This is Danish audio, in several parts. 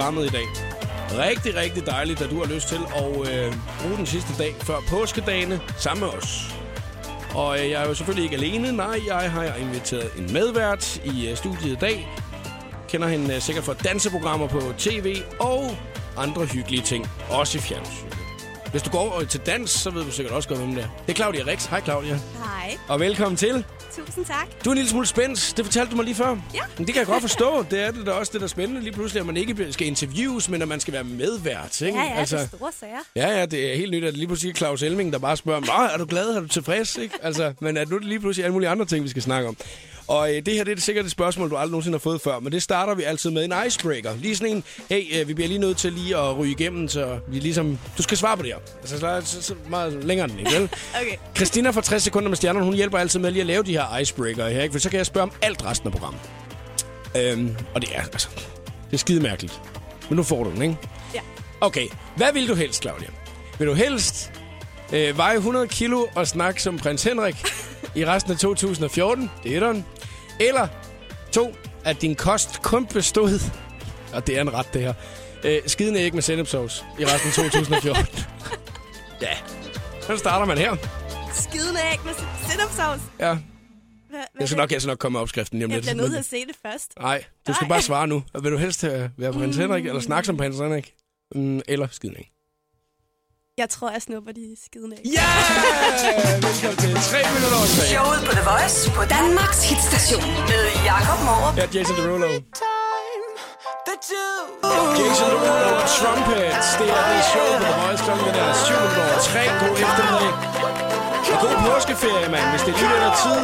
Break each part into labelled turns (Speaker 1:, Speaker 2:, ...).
Speaker 1: programmet i dag. Rigtig, rigtig dejligt, at du har lyst til at øh, bruge den sidste dag før påskedagene sammen med os. Og øh, jeg er jo selvfølgelig ikke alene. Nej, jeg har inviteret en medvært i øh, studiet i dag. Kender hende øh, sikkert fra danseprogrammer på tv og andre hyggelige ting. Også i fjernsynet. Hvis du går til dans, så ved du sikkert også godt, hvem det er. Det er Claudia Rex. Hej Claudia.
Speaker 2: Hej.
Speaker 1: Og velkommen til.
Speaker 2: Tusind tak.
Speaker 1: Du er en lille smule spændt. Det fortalte du mig lige før.
Speaker 2: Ja.
Speaker 1: Men det kan jeg godt forstå. Det er det da også det, der er spændende. Lige pludselig, at man ikke skal interviews, men at man skal være medvært. Ikke?
Speaker 2: Ja, ja, altså... det er store sager.
Speaker 1: Ja, ja, det er helt nyt, at lige pludselig er Claus Elming, der bare spørger, er du glad, er du tilfreds? Ikke? Altså, men at nu er det lige pludselig alle mulige andre ting, vi skal snakke om. Og øh, det her det er sikkert et spørgsmål, du aldrig nogensinde har fået før, men det starter vi altid med en icebreaker. Lige sådan en, hey, øh, vi bliver lige nødt til lige at ryge igennem, så vi ligesom... Du skal svare på det her. Altså, så, så, så meget længere end det, vel?
Speaker 2: Okay.
Speaker 1: Christina fra 60 sekunder med stjernerne, hun hjælper altid med lige at lave de her icebreaker her, ikke? For så kan jeg spørge om alt resten af programmet. Øhm, og det er, altså, det er skide mærkeligt. Men nu får du den, ikke?
Speaker 2: Ja.
Speaker 1: Okay, hvad vil du helst, Claudia? Vil du helst øh, veje 100 kilo og snakke som prins Henrik i resten af 2014? Det er den. Eller to, at din kost kun bestod, og det er en ret det her, øh, skidende æg med sennepsovs i resten af 2014. ja, så starter man her.
Speaker 2: Skidende æg med sennepsovs.
Speaker 1: Ja,
Speaker 2: Hvad,
Speaker 1: jeg skal nok, jeg skal nok komme med opskriften lige om
Speaker 2: Jeg
Speaker 1: lidt.
Speaker 2: bliver nødt til at se det først.
Speaker 1: Nej, du skal
Speaker 2: Nej.
Speaker 1: bare svare nu. Vil du helst øh, være prins Henrik, eller snakke som prins Henrik? Mm, eller skidende æg?
Speaker 2: Jeg tror, jeg snupper de skidende æg.
Speaker 1: Ja! Velkommen til 3 minutter over 3.
Speaker 3: Showet på The Voice på Danmarks hitstation med Jakob Morup.
Speaker 1: Ja, Jason Derulo. Jason Derulo og Trumpets. Det er det show på The Voice klokken er 7 minutter over 3. God eftermiddag. Og god påskeferie, mand. Hvis det er lige der tid,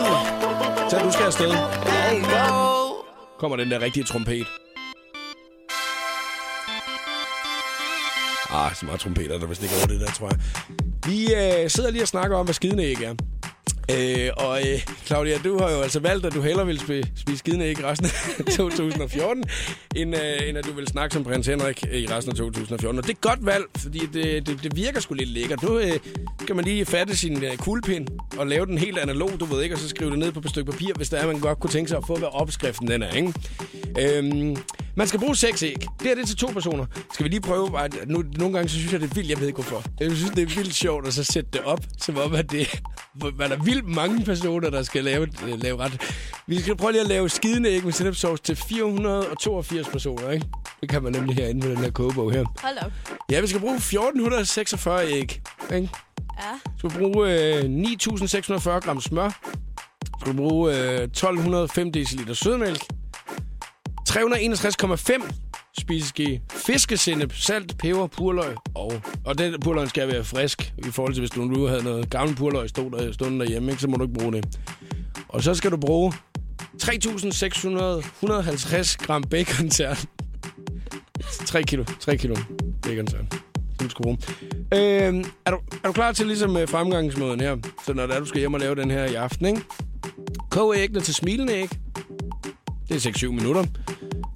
Speaker 1: så du skal afsted. Kommer den der rigtige trompet. Ah, så meget trompeter, der vist ikke over det der, tror jeg. Vi øh, sidder lige og snakker om, hvad skidende er. Øh, og øh, Claudia, du har jo altså valgt, at du hellere vil spise, spise skidende resten af 2014, end, øh, end at du vil snakke som prins Henrik i resten af 2014. Og det er et godt valg, fordi det, det, det virker sgu lidt lækkert. Nu øh, kan man lige fatte sin øh, kuglepind og lave den helt analog, du ved ikke, og så skrive det ned på et stykke papir, hvis der er, man godt kunne tænke sig at få, hvad opskriften den er, ikke? Øh, man skal bruge seks æg. Det er det til to personer. Skal vi lige prøve, at nu, nogle gange så synes jeg, det er vildt, jeg ved ikke hvorfor. Jeg synes, det er vildt sjovt at så sætte det op, som om, at det der er vildt mange personer, der skal lave, øh, lave ret. Vi skal prøve lige at lave skidende æg med sennepsovs til 482 personer, ikke? Det kan man nemlig herinde på den her kogebog her.
Speaker 2: Hold op.
Speaker 1: Ja, vi skal bruge 1446 æg, ikke?
Speaker 2: Ja.
Speaker 1: Så skal vi bruge øh, 9640 gram smør. Så skal vi bruge øh, 1205 dl sødmælk. 361,5 spiseske fiskesennep, salt, peber, purløg og... Og den purløg skal være frisk, i forhold til hvis du nu havde noget gammel purløg stod der, stående derhjemme, ikke, så må du ikke bruge det. Og så skal du bruge 3.650 gram bacontern. 3 kilo, 3 kilo bacon-tern. Som du skal bruge. Øhm, er, du, er du klar til ligesom øh, fremgangsmåden her? Så når det er, du skal hjem og lave den her i aften, ikke? Kog æggene til smilende æg. Det er 6-7 minutter.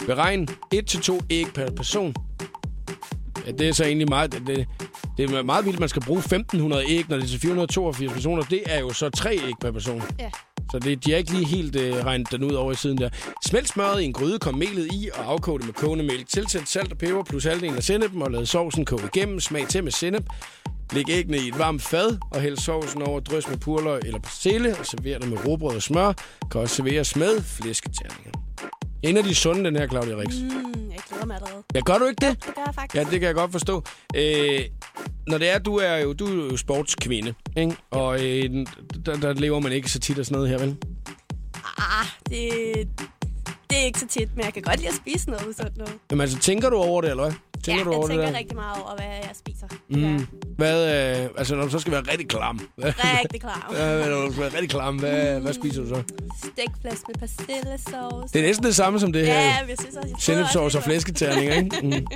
Speaker 1: Beregn 1-2 æg per person. Ja, det er så egentlig meget... Det, det er meget vildt, man skal bruge 1.500 æg, når det er til 482 personer. Det er jo så 3 æg per person.
Speaker 2: Ja.
Speaker 1: Så det, de har ikke lige helt øh, regnet den ud over i siden der. Smelt smøret i en gryde, kom melet i og afkog det med kogende mælk. Tilsæt salt og peber plus halvdelen af sennepen og lad sovsen koge igennem. Smag til med sennep. Læg æggene i et varmt fad og hæld sovsen over drys med purløg eller persille og server det med råbrød og smør. Kan også serveres med flæsketerninger. En af de sunde, den her, Claudia Rix. Mm.
Speaker 2: Jeg glæder mig allerede.
Speaker 1: Ja, gør du ikke det?
Speaker 2: Det gør jeg faktisk.
Speaker 1: Ja, det kan jeg godt forstå. Øh, når det er, du er jo, du er jo sportskvinde, ikke? Og øh, der, der, lever man ikke så tit af sådan noget her, vel?
Speaker 2: Ah, det, det er ikke så tit, men jeg kan godt lide at spise noget usundt noget.
Speaker 1: Jamen altså, tænker du over det, eller hvad? Tænker
Speaker 2: ja,
Speaker 1: du over
Speaker 2: jeg tænker
Speaker 1: det der?
Speaker 2: rigtig meget over, hvad jeg spiser.
Speaker 1: Mm. Hvad, øh, altså, når du så skal være rigtig klam.
Speaker 2: Ja, rigtig klar.
Speaker 1: hvad, når du skal være rigtig klam, hvad, hvad spiser du så?
Speaker 2: Stegflæsk med persillesauce.
Speaker 1: Det er næsten det samme som det her.
Speaker 2: Ja, jeg synes også, jeg
Speaker 1: Sennepsovs og flæsketerninger, ikke? Mm.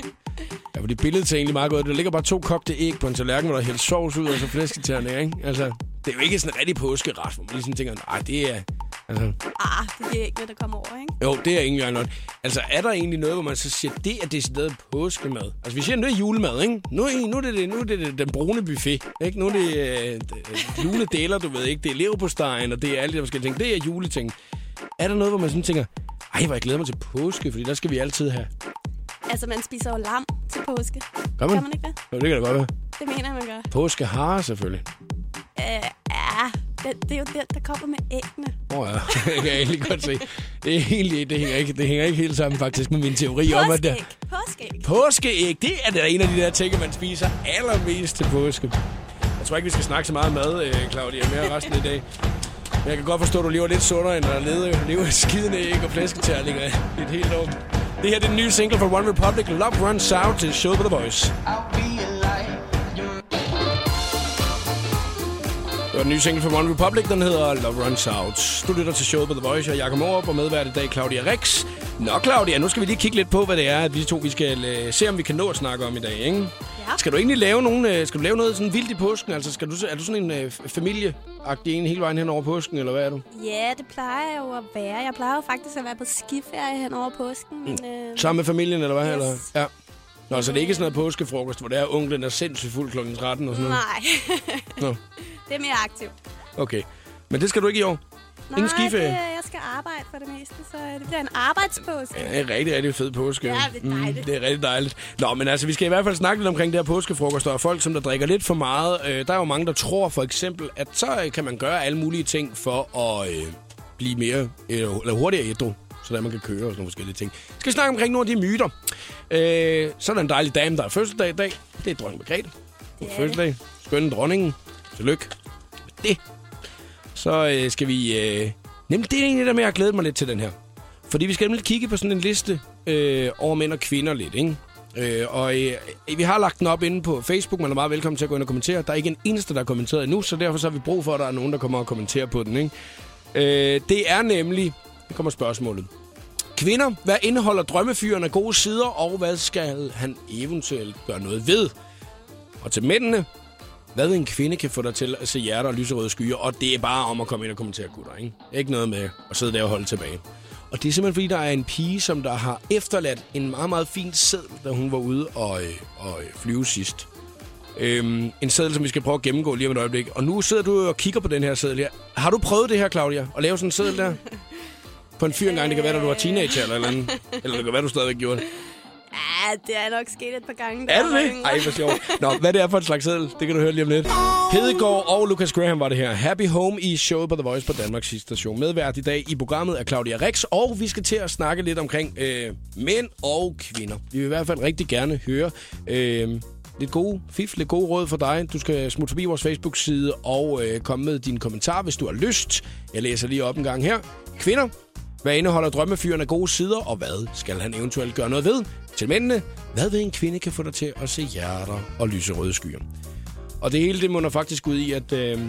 Speaker 1: Ja, for det billede ser egentlig meget godt. Der ligger bare to kogte æg på en tallerken, hvor der er hældt sovs ud, og så flæsketerninger, ikke? Altså, det er jo ikke sådan en rigtig påskeret, hvor man lige sådan tænker, nej, det er... Altså,
Speaker 2: Ah, det er ikke noget, der kommer over, ikke?
Speaker 1: jo, det er engang noget. Altså, er der egentlig noget, hvor man så siger, det er decideret påskemad? Altså, vi siger, nu er julemad, ikke? Nu er, nu er, det, det, nu er det, det den brune buffet, ikke? Nu er det øh, øh, juledeler, du ved ikke? Det er leverpostejen, og det er alt det, der skal tænke. Det er juleting. Er der noget, hvor man sådan tænker, Ej, hvor jeg glæder mig til påske, fordi der skal vi altid have.
Speaker 2: Altså, man spiser jo lam til påske.
Speaker 1: Gør man?
Speaker 2: Kan man ikke det?
Speaker 1: Jo, det kan da godt være.
Speaker 2: Det mener jeg, man gør.
Speaker 1: Påske har selvfølgelig.
Speaker 2: Øh, ja, det, det er jo den, der kommer med æggene.
Speaker 1: Åh oh, ja, det kan jeg egentlig godt se. Det, er egentlig, det, hænger ikke, det hænger ikke helt sammen faktisk med min teori om, at det,
Speaker 2: Påskeæg. Påskeæg.
Speaker 1: Påskeæg, det er da en af de der ting, man spiser allermest til påske. Jeg tror ikke, vi skal snakke så meget mad, øh, Claudia, mere resten i dag. Men jeg kan godt forstå, at du lever lidt sundere, end at leve, leve af skidende æg og flæsketærlinger i et helt år. Det her det er den nye single fra One Republic, Love Runs Out til Show på The Voice. Det var den nye single fra One Republic, den hedder Love Runs Out. Du lytter til showet på The Voice, og Jakob Morup, og medvært i dag Claudia Rex. Nå, Claudia, nu skal vi lige kigge lidt på, hvad det er, at vi to vi skal uh, se, om vi kan nå at snakke om i dag, ikke?
Speaker 2: Ja.
Speaker 1: Skal du egentlig lave, nogen, uh, skal du lave noget sådan vildt i påsken? Altså, skal du, er du sådan en uh, familieagtig en hele vejen hen over påsken, eller hvad er du?
Speaker 2: Ja, det plejer jeg jo at være. Jeg plejer jo faktisk at være på skiferie hen over påsken. Men, øh,
Speaker 1: Sammen med familien, eller hvad?
Speaker 2: Yes.
Speaker 1: Eller? Ja. Nå, så det er ikke sådan noget påskefrokost, hvor det er onklen er sindssygt fuld kl. 13 og sådan noget?
Speaker 2: Nej,
Speaker 1: Nå,
Speaker 2: det er mere aktivt.
Speaker 1: okay. Men det skal du ikke i år?
Speaker 2: Nej,
Speaker 1: Ingen skiferie?
Speaker 2: Det, jeg skal arbejde for det meste, så det bliver en arbejdspåske.
Speaker 1: Ja, det er en rigtig, rigtig fed påske.
Speaker 2: Ja, det er dejligt.
Speaker 1: Mm, det er rigtig dejligt. Nå, men altså, vi skal i hvert fald snakke lidt omkring det her påskefrokost. og folk, som der drikker lidt for meget. Øh, der er jo mange, der tror for eksempel, at så øh, kan man gøre alle mulige ting for at øh, blive mere, øh, eller hurtigere ædru. Så der man kan køre og sådan nogle forskellige ting. Vi skal snakke omkring nogle af de myter. Øh, så er der en dejlig dame, der er fødselsdag i dag. Det er dronning Margrethe. Hun
Speaker 2: er
Speaker 1: fødselsdag. Skønne dronningen. Tillykke med det. Så øh, skal vi... Øh, nemlig, det er egentlig der med, at jeg har glædet mig lidt til den her. Fordi vi skal nemlig kigge på sådan en liste øh, over mænd og kvinder lidt, ikke? Øh, og øh, vi har lagt den op inde på Facebook. Man er meget velkommen til at gå ind og kommentere. Der er ikke en eneste, der har kommenteret endnu, så derfor så har vi brug for, at der er nogen, der kommer og kommenterer på den, ikke? Øh, det er nemlig... Nu kommer spørgsmålet. Kvinder, hvad indeholder drømmefyren af gode sider, og hvad skal han eventuelt gøre noget ved? Og til mændene, hvad en kvinde kan få dig til at se hjerter og lyserøde skyer, og det er bare om at komme ind og kommentere gutter, ikke? Ikke noget med at sidde der og holde tilbage. Og det er simpelthen fordi, der er en pige, som der har efterladt en meget, meget fin seddel, da hun var ude og, øh, og øh, flyve sidst. Øhm, en seddel, som vi skal prøve at gennemgå lige om et øjeblik. Og nu sidder du og kigger på den her seddel her. Har du prøvet det her, Claudia? At lave sådan en seddel der? På en fyr engang, det kan være, da du var teenager eller eller andet. Eller det kan være, du stadigvæk gjorde det.
Speaker 2: Ja, det er nok sket et par gange.
Speaker 1: Er det det? Ej, hvor sjovt. Nå, hvad det er for en slags seddel, det kan du høre lige om lidt. Hedegaard og Lucas Graham var det her. Happy Home i showet på The Voice på Danmarks sidste station. Medvært i dag i programmet er Claudia Rex, og vi skal til at snakke lidt omkring øh, mænd og kvinder. Vi vil i hvert fald rigtig gerne høre øh, lidt gode fif, lidt gode råd for dig. Du skal smutte forbi vores Facebook-side og øh, komme med din kommentar, hvis du har lyst. Jeg læser lige op en gang her. Kvinder, hvad indeholder drømmefyren af gode sider, og hvad skal han eventuelt gøre noget ved? Til mændene, hvad ved en kvinde kan få dig til at se hjerter og lyserøde skyer? Og det hele det munder faktisk ud i, at øh,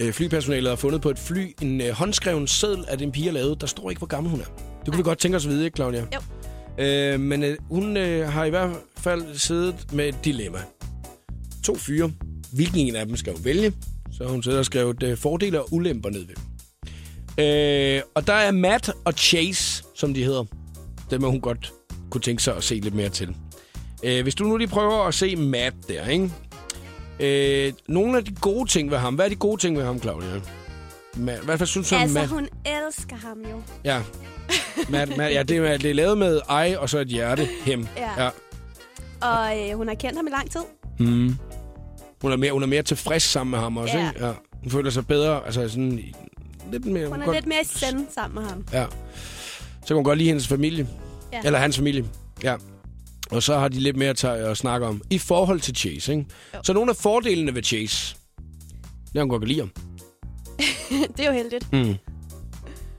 Speaker 1: øh, flypersonalet har fundet på et fly en øh, håndskreven seddel, at en pige har lavet. Der står ikke, hvor gammel hun er. Det kunne vi godt tænke os at vide, ikke, Claudia?
Speaker 2: Jo.
Speaker 1: Øh, men øh, hun øh, har i hvert fald siddet med et dilemma. To fyre. Hvilken en af dem skal hun vælge? Så hun siddet og skrevet øh, fordele og ulemper ned ved. Øh, og der er Matt og Chase, som de hedder. Dem må hun godt kunne tænke sig at se lidt mere til. Øh, hvis du nu lige prøver at se Matt der, ikke? Øh, nogle af de gode ting ved ham. Hvad er de gode ting ved ham, Claudia? Hvad, hvad synes du om
Speaker 2: Altså,
Speaker 1: Matt?
Speaker 2: hun elsker ham jo.
Speaker 1: Ja. Matt, Matt, ja, det er, det er lavet med ej og så et hjerte. Hem.
Speaker 2: Ja.
Speaker 1: ja.
Speaker 2: Og øh, hun har kendt ham i lang tid.
Speaker 1: Mm. Hun, er mere, hun er mere tilfreds sammen med ham også,
Speaker 2: Ja.
Speaker 1: ikke? Ja. Hun føler sig bedre, altså sådan lidt mere...
Speaker 2: Hun er
Speaker 1: godt,
Speaker 2: lidt mere i send sammen med ham.
Speaker 1: Ja. Så kan hun godt lide hendes familie.
Speaker 2: Ja.
Speaker 1: Eller hans familie. Ja. Og så har de lidt mere at, tage, at snakke om. I forhold til Chase, ikke?
Speaker 2: Jo.
Speaker 1: Så nogle af fordelene ved Chase, det er, hun godt kan lide ham.
Speaker 2: det er jo heldigt.
Speaker 1: Mm.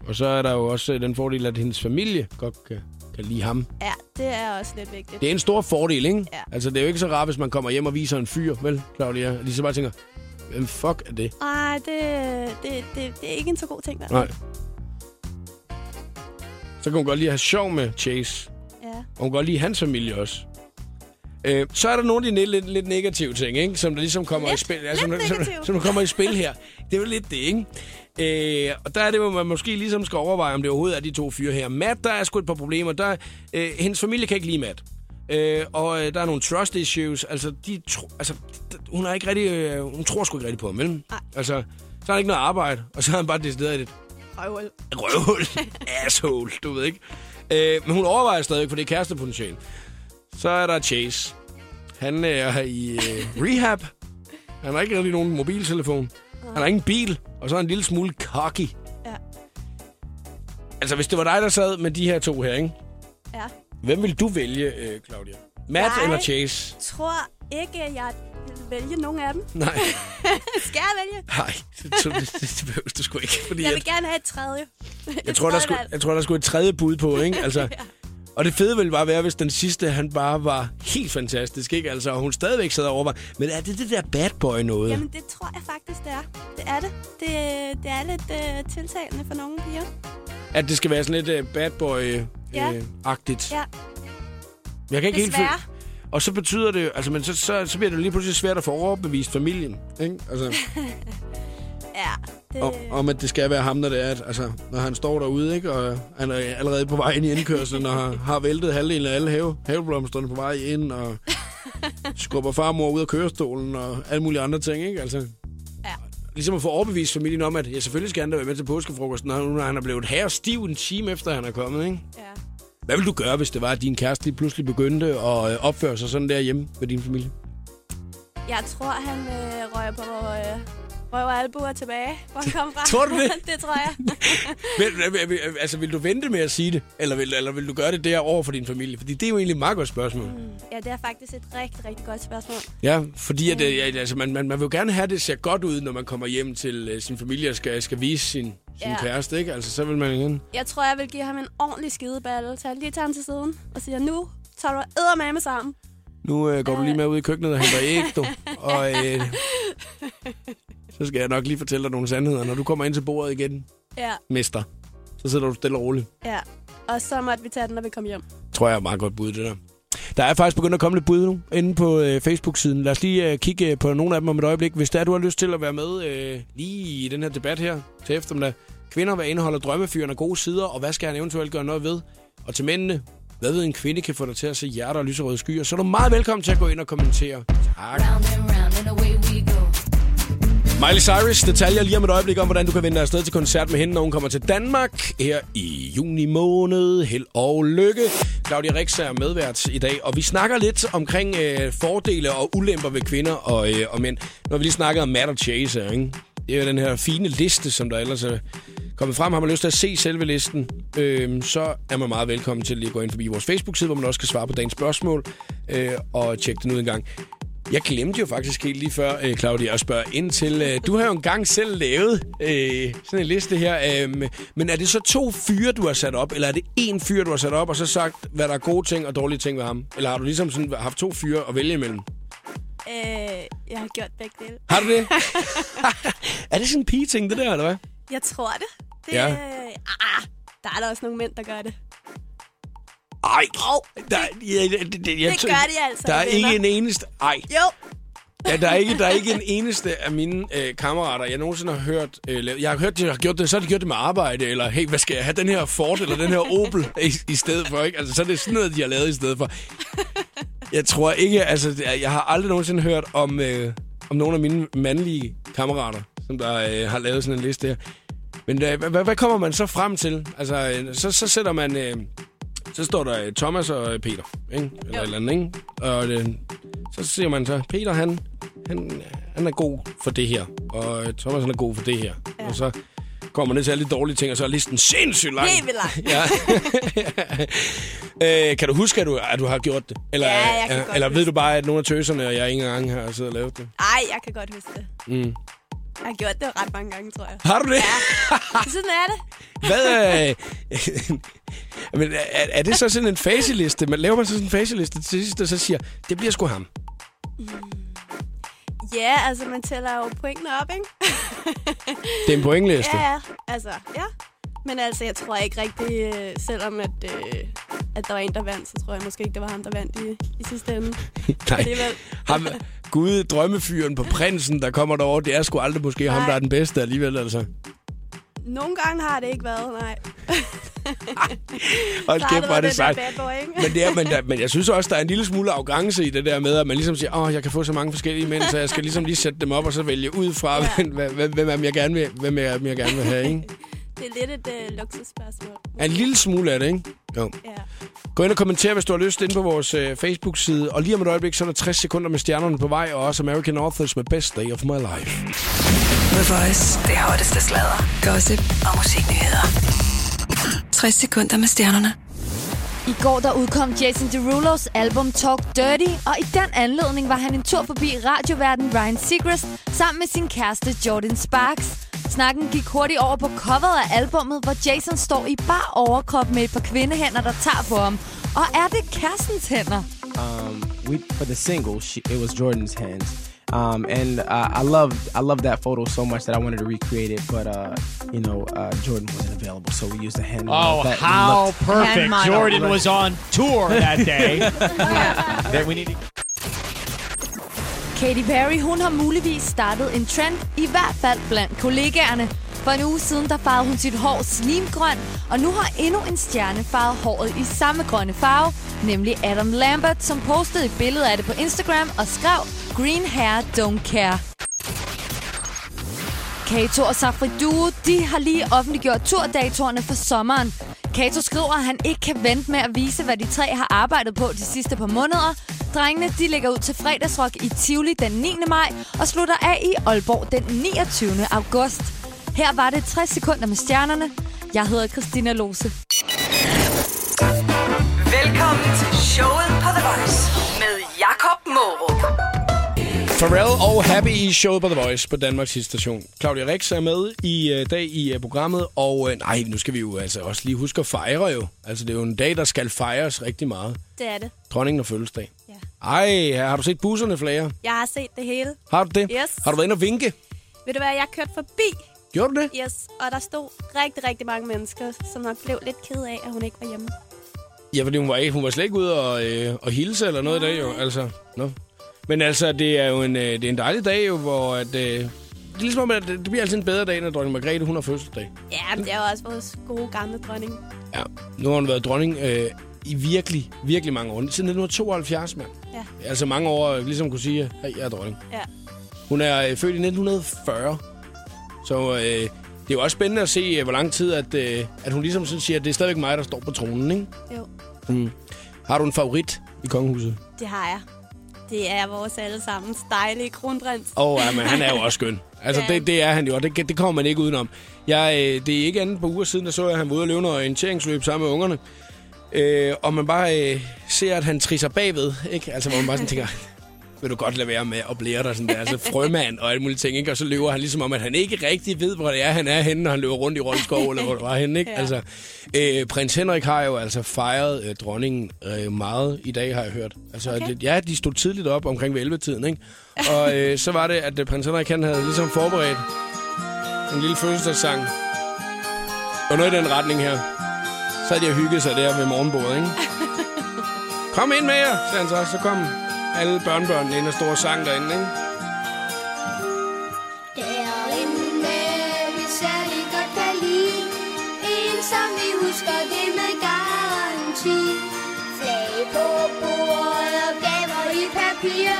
Speaker 1: Og så er der jo også øh, den fordel, at hendes familie godt kan, kan lide ham.
Speaker 2: Ja, det er også lidt vigtigt.
Speaker 1: Det er en stor fordel, ikke?
Speaker 2: Ja.
Speaker 1: Altså, det er jo ikke så rart, hvis man kommer hjem og viser en fyr, vel, Claudia? Og de så bare tænker, hvem fuck er det?
Speaker 2: Nej, det, det, det, det er ikke en så god ting. Der.
Speaker 1: Nej. Så kan hun godt lide at have sjov med Chase.
Speaker 2: Ja.
Speaker 1: Og hun kan godt lide hans familie også. Øh, så er der nogle af de lidt, lidt negative ting, ikke? som der ligesom kommer
Speaker 2: Lidt-
Speaker 1: i spil.
Speaker 2: lidt
Speaker 1: som, som,
Speaker 2: negative.
Speaker 1: som, kommer i spil her. Det er jo lidt det, ikke? Øh, og der er det, hvor man måske ligesom skal overveje, om det overhovedet er de to fyre her. Matt, der er sgu et par problemer. Der, øh, hendes familie kan ikke lide Matt. Øh, og øh, der er nogle trust issues. Altså, de tro, altså hun, er ikke rigtig, øh, hun tror sgu ikke rigtig på ham, vel?
Speaker 2: Nej.
Speaker 1: Altså, så har han ikke noget arbejde, og så har han bare decideret et
Speaker 2: Røvhul.
Speaker 1: røvhul, asshole, du ved ikke. Øh, men hun overvejer stadig, for det er kærestepotentiale. Så er der Chase. Han er i øh, rehab. Han har ikke rigtig nogen mobiltelefon. Han har ingen bil, og så er han en lille smule cocky.
Speaker 2: Ja.
Speaker 1: Altså, hvis det var dig, der sad med de her to her, ikke?
Speaker 2: Ja.
Speaker 1: Hvem vil du vælge, øh, Claudia? Matt
Speaker 2: Jeg-
Speaker 1: eller Chase?
Speaker 2: tror ikke, at jeg vil vælge nogen af dem.
Speaker 1: Nej,
Speaker 2: Skal jeg vælge?
Speaker 1: nej, det, det, det, det behøver du sgu ikke. Fordi
Speaker 2: Jeg
Speaker 1: at,
Speaker 2: vil gerne have et tredje.
Speaker 1: jeg, tror, der skulle, jeg tror, der skulle et tredje bud på, ikke? Altså, Og det fede ville bare være, hvis den sidste, han bare var helt fantastisk, ikke? Altså, og hun stadigvæk sad over Men er det det der bad boy noget?
Speaker 2: Jamen, det tror jeg faktisk, det er. Det er det. Det, det er lidt uh, tiltalende for nogle piger.
Speaker 1: At det skal være sådan lidt uh, bad boy-agtigt.
Speaker 2: Ja,
Speaker 1: Jeg kan ikke helt
Speaker 2: desværre.
Speaker 1: føle... Og så betyder det, altså, men så, så, så bliver det lige pludselig svært at få overbevist familien, ikke? Altså,
Speaker 2: Ja, det,
Speaker 1: om, om, at det skal være ham, når det er, at, altså, når han står derude, ikke? Og han er allerede på vej ind i indkørslen, og har, har væltet halvdelen af alle have, haveblomsterne på vej ind, og skubber farmor ud af kørestolen, og alle mulige andre ting, ikke? Altså,
Speaker 2: Ja.
Speaker 1: Ligesom at få overbevist familien om, at jeg selvfølgelig skal han da være med til påskefrokosten, når han er blevet her stiv en time efter, han er kommet, ikke?
Speaker 2: ja.
Speaker 1: Hvad ville du gøre, hvis det var, at din kæreste lige pludselig begyndte at øh, opføre sig sådan der hjemme med din familie?
Speaker 2: Jeg tror, han øh, røg på øh, røv og albuer tilbage, hvor han kom fra.
Speaker 1: Tror du det?
Speaker 2: det tror jeg.
Speaker 1: Vil, vil, vil, altså, vil du vente med at sige det, eller vil, eller vil du gøre det der over for din familie? Fordi det er jo egentlig et meget godt spørgsmål. Mm.
Speaker 2: Ja, det er faktisk et rigtig, rigtig godt spørgsmål.
Speaker 1: Ja, fordi at, øh, ja, altså, man, man, man vil jo gerne have, at det ser godt ud, når man kommer hjem til uh, sin familie og skal, skal vise sin, sin
Speaker 2: Ja.
Speaker 1: kæreste, ikke? Altså, så vil man igen...
Speaker 2: Jeg tror, jeg vil give ham en ordentlig skideballe. Så jeg lige tager ham til siden og siger, nu tager du eddermame sammen.
Speaker 1: Nu øh, går du lige med ud i køkkenet og henter æg, du. Og øh, så skal jeg nok lige fortælle dig nogle sandheder. Når du kommer ind til bordet igen,
Speaker 2: Ja,
Speaker 1: mester, så sidder du stille og roligt.
Speaker 2: ja. Og så måtte vi tage den, når vi kom hjem.
Speaker 1: tror jeg er et meget godt bud, det der. Der er faktisk begyndt at komme lidt bud nu inde på øh, Facebook-siden. Lad os lige øh, kigge øh, på nogle af dem om et øjeblik. Hvis der du har lyst til at være med øh, lige i den her debat her til eftermiddag. Kvinder, hvad indeholder drømmefyren af gode sider, og hvad skal han eventuelt gøre noget ved? Og til mændene, hvad ved en kvinde kan få dig til at se hjerter og lyserøde skyer? Så er du meget velkommen til at gå ind og kommentere. Tak.
Speaker 4: Round and round and.
Speaker 1: Miley Cyrus, detaljer lige om et øjeblik om, hvordan du kan vinde dig afsted til koncert med hende, når hun kommer til Danmark her i juni måned. Held og lykke. Claudia Rix er medvært i dag, og vi snakker lidt omkring øh, fordele og ulemper ved kvinder og, øh, og mænd. Nu har vi lige snakket om Matt og Chase, ikke? Det er jo den her fine liste, som der ellers er kommet frem. Har man lyst til at se selve listen, øh, så er man meget velkommen til lige at gå ind forbi vores Facebook-side, hvor man også kan svare på dagens spørgsmål øh, og tjekke den ud en gang. Jeg glemte jo faktisk helt lige før, øh, Claudia, at spørge ind til... Øh, du har jo engang selv lavet øh, sådan en liste her. Øh, men er det så to fyre, du har sat op? Eller er det én fyr, du har sat op, og så sagt, hvad der er gode ting og dårlige ting ved ham? Eller har du ligesom sådan haft to fyre at vælge imellem?
Speaker 2: Øh, jeg har gjort begge dele.
Speaker 1: Har du det? er det sådan en pige-ting, det der, eller hvad?
Speaker 2: Jeg tror det. det
Speaker 1: Ja.
Speaker 2: ja. ah, der er der også nogle mænd, der gør det.
Speaker 1: Ej,
Speaker 2: Åh,
Speaker 1: der, det, det, det, jeg
Speaker 2: det gør de altså,
Speaker 1: Der er
Speaker 2: venner.
Speaker 1: ikke en eneste... Ej,
Speaker 2: Jo,
Speaker 1: Ja, der er ikke, der er ikke en eneste af mine øh, kammerater, jeg nogensinde har hørt øh. Jeg har hørt, de har gjort det, så har de gjort det med arbejde, eller hey, hvad skal jeg have den her Ford eller den her Opel i, i stedet for, ikke? Altså, så er det sådan noget, de har lavet i stedet for. Jeg tror ikke, altså, jeg har aldrig nogensinde hørt om, øh, om nogle af mine mandlige kammerater, som der øh, har lavet sådan en liste her. Men øh, hvad, hvad kommer man så frem til? Altså, øh, så, så sætter man... Øh, så står der øh, Thomas og øh, Peter, ikke? Eller
Speaker 2: Jo.
Speaker 1: et eller andet, ikke? Og øh, så siger man så, Peter, han, han, han er god for det her, og Thomas, han er god for det her. Ja. Og så kommer ned til alle de dårlige ting, og så er listen sindssygt lang.
Speaker 2: helt vildt langt.
Speaker 1: Ja. øh, kan du huske, at du, at du har gjort det? Eller,
Speaker 2: Ja, jeg kan
Speaker 1: øh,
Speaker 2: godt
Speaker 1: eller ved du bare, at nogle af tøserne og jeg ikke engang har siddet og lavet det?
Speaker 2: Ej, jeg kan godt huske det.
Speaker 1: Mm.
Speaker 2: Jeg har gjort det ret mange gange, tror jeg.
Speaker 1: Har du det?
Speaker 2: Sådan er det.
Speaker 1: Hvad, øh, men er, er det så sådan en faseliste? Man laver man så sådan en faseliste til sidst, og så siger, det bliver sgu ham.
Speaker 2: Ja, altså man tæller jo pointene op, ikke?
Speaker 1: Det er en pointliste.
Speaker 2: Ja, ja. Altså, ja. Men altså, jeg tror ikke rigtig, øh, selvom at, øh, at der var en, der vandt, så tror jeg måske ikke, det var ham, der vandt i, i sidste ende.
Speaker 1: Nej,
Speaker 2: Alligevel.
Speaker 1: Ham, Gud, drømmefyren på prinsen, der kommer derover, det er sgu aldrig måske ham,
Speaker 2: Nej.
Speaker 1: der er den bedste alligevel, altså.
Speaker 2: Nogle gange har det ikke været, nej.
Speaker 1: Hold kæft,
Speaker 2: det
Speaker 1: hvor er det sejt. Men, det er, men, der, men jeg synes også, der er en lille smule arrogance i det der med, at man ligesom siger, åh, jeg kan få så mange forskellige mænd, så jeg skal ligesom lige sætte dem op og så vælge ud fra,
Speaker 2: Ja.
Speaker 1: hvem, hvem, hvem, jeg gerne vil, hvem dem jeg gerne vil have, ikke?
Speaker 2: Det er lidt et øh, luksusspørgsmål.
Speaker 1: En lille smule af det, ikke? Jo.
Speaker 2: Ja.
Speaker 1: Gå ind og kommenter, hvis du har lyst, inde på vores øh, Facebook-side. Og lige om et øjeblik, så er der 60 sekunder med stjernerne på vej, og også American Authors med Best Day of My Life.
Speaker 3: The Voice. Det hotteste sladder, gossip og musiknyheder. 60 sekunder med stjernerne.
Speaker 5: I går der udkom Jason Derulos album Talk Dirty, og i den anledning var han en tur forbi radioverden Ryan Seacrest sammen med sin kæreste Jordan Sparks. Snakken gik hurtigt over på coveret af albummet, hvor Jason står i bar overkrop med et par kvindehænder, der tager på ham. Og er det kærestens hænder?
Speaker 6: um, we for the single, she, it was Jordan's hands. Um, and uh, I love I love that photo so much that I wanted to recreate it, but uh, you know uh, Jordan wasn't available, so we used a hand.
Speaker 7: Oh,
Speaker 6: that
Speaker 7: how perfect. Jordan was on tour that day. That we need to
Speaker 5: Katy Perry, hun har muligvis startet en trend, i hvert fald blandt kollegaerne. For en uge siden, der farvede hun sit hår slimgrøn, og nu har endnu en stjerne farvet håret i samme grønne farve, nemlig Adam Lambert, som postede et billede af det på Instagram og skrev, Green hair don't care. Kato og Safri Duo, de har lige offentliggjort turdatoerne for sommeren. Kato skriver, at han ikke kan vente med at vise, hvad de tre har arbejdet på de sidste par måneder. Drengene de lægger ud til fredagsrock i Tivoli den 9. maj og slutter af i Aalborg den 29. august. Her var det 60 sekunder med stjernerne. Jeg hedder Christina Lose.
Speaker 3: Velkommen til showet
Speaker 1: Pharrell og Happy i showet på The Voice på Danmarks station. Claudia Rex er med i øh, dag i øh, programmet, og øh, nej, nu skal vi jo altså også lige huske at fejre jo. Altså, det er jo en dag, der skal fejres rigtig meget.
Speaker 2: Det er det.
Speaker 1: Dronningen og fødselsdag.
Speaker 2: Ja.
Speaker 1: Ej, har du set busserne flere?
Speaker 2: Jeg har set det hele.
Speaker 1: Har du det?
Speaker 2: Yes.
Speaker 1: Har du været inde og vinke?
Speaker 2: Ved du hvad, jeg kørte forbi,
Speaker 1: Gjorde du det?
Speaker 2: yes, og der stod rigtig, rigtig mange mennesker, som nok blev lidt ked af, at hun ikke var hjemme.
Speaker 1: Ja, fordi hun var, ikke, hun var slet ikke ude og, øh, og hilse eller noget i dag jo. Altså, no. Men altså, det er jo en, øh, det er en dejlig dag jo, hvor at, øh, det er ligesom om, at det, bliver altid en bedre dag, når dronning Margrethe hun har fødselsdag.
Speaker 2: Ja, men det er jo også vores gode gamle dronning.
Speaker 1: Ja, nu har hun været dronning øh, i virkelig, virkelig mange år. Siden 1972, mand.
Speaker 2: Ja.
Speaker 1: Altså mange år, øh, ligesom kunne sige, at jeg er dronning.
Speaker 2: Ja.
Speaker 1: Hun er øh, født i 1940. Så øh, det er jo også spændende at se, øh, hvor lang tid, at, øh, at hun ligesom sådan siger, at det er stadigvæk mig, der står på tronen, ikke?
Speaker 2: Jo,
Speaker 1: Mm. Har du en favorit i kongehuset?
Speaker 2: det har jeg. Det er vores allesammens dejlige kronprins.
Speaker 1: Åh, oh, ja, men han er jo også skøn. Altså,
Speaker 2: Ja.
Speaker 1: det, det er han jo, og det, det kommer man ikke udenom. Jeg, øh, det er ikke andet på uger siden, der så jeg, at han var ude og løbe noget orienteringsløb sammen med ungerne. Øh, og man bare øh, ser, at han trisser bagved, ikke? Altså, hvor man bare sådan tænker, vil du godt lade være med at blære dig sådan der, altså frømand og alle mulige ting, ikke? Og så løber han ligesom om, at han ikke rigtig ved, hvor det er, han er henne, når han løber rundt i Roldskov, eller hvor det var henne, ikke?
Speaker 2: Ja.
Speaker 1: Altså, øh, prins Henrik har jo altså fejret øh, dronningen øh, meget i dag, har jeg hørt. Altså,
Speaker 2: Okay.
Speaker 1: det, ja, de stod tidligt op omkring ved 11-tiden, ikke? Og øh, så var det, at øh, prins Henrik, han havde ligesom forberedt en lille fødselsdagssang. Og noget i den retning her. Så havde de hygget sig der ved morgenbordet, ikke? Kom ind med jer, sagde han så. Så kom alle børnebørnene ind og stod og sang derinde, ikke?
Speaker 8: Derinde vi særlig godt kan lide. En som vi husker det med garanti. Flag på bordet og gaver i papir.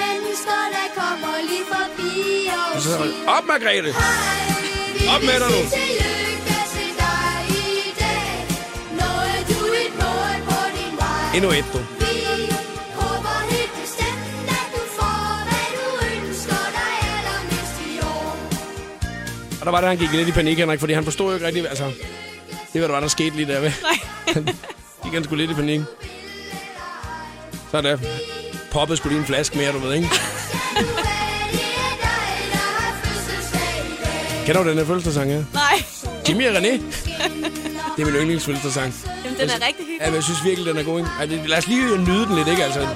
Speaker 8: Mennesker der kommer lige forbi og
Speaker 1: Og så
Speaker 8: siger
Speaker 1: op, Margrethe!
Speaker 8: Hej,
Speaker 1: Op med dig nu.
Speaker 8: sige tillykke til
Speaker 1: Og der var det, han gik lidt i panik, Henrik, fordi han forstod jo ikke rigtigt, altså... Det var der var, der skete lige der ved.
Speaker 2: Nej.
Speaker 1: gik han sgu lidt i panik. Så er det. Poppede skulle lige en flaske mere, du ved, ikke?
Speaker 8: Er.
Speaker 1: Kender du den her fødselsdagssang her?
Speaker 2: Nej,
Speaker 1: Jimmy og René. Det er min yndlingsfødselsdagssang.
Speaker 2: Jamen, den er rigtig
Speaker 1: Ja,
Speaker 2: hyggelig.
Speaker 1: men jeg synes virkelig, den er god, ikke? Det- lad os lige nyde den lidt, ikke? Altså,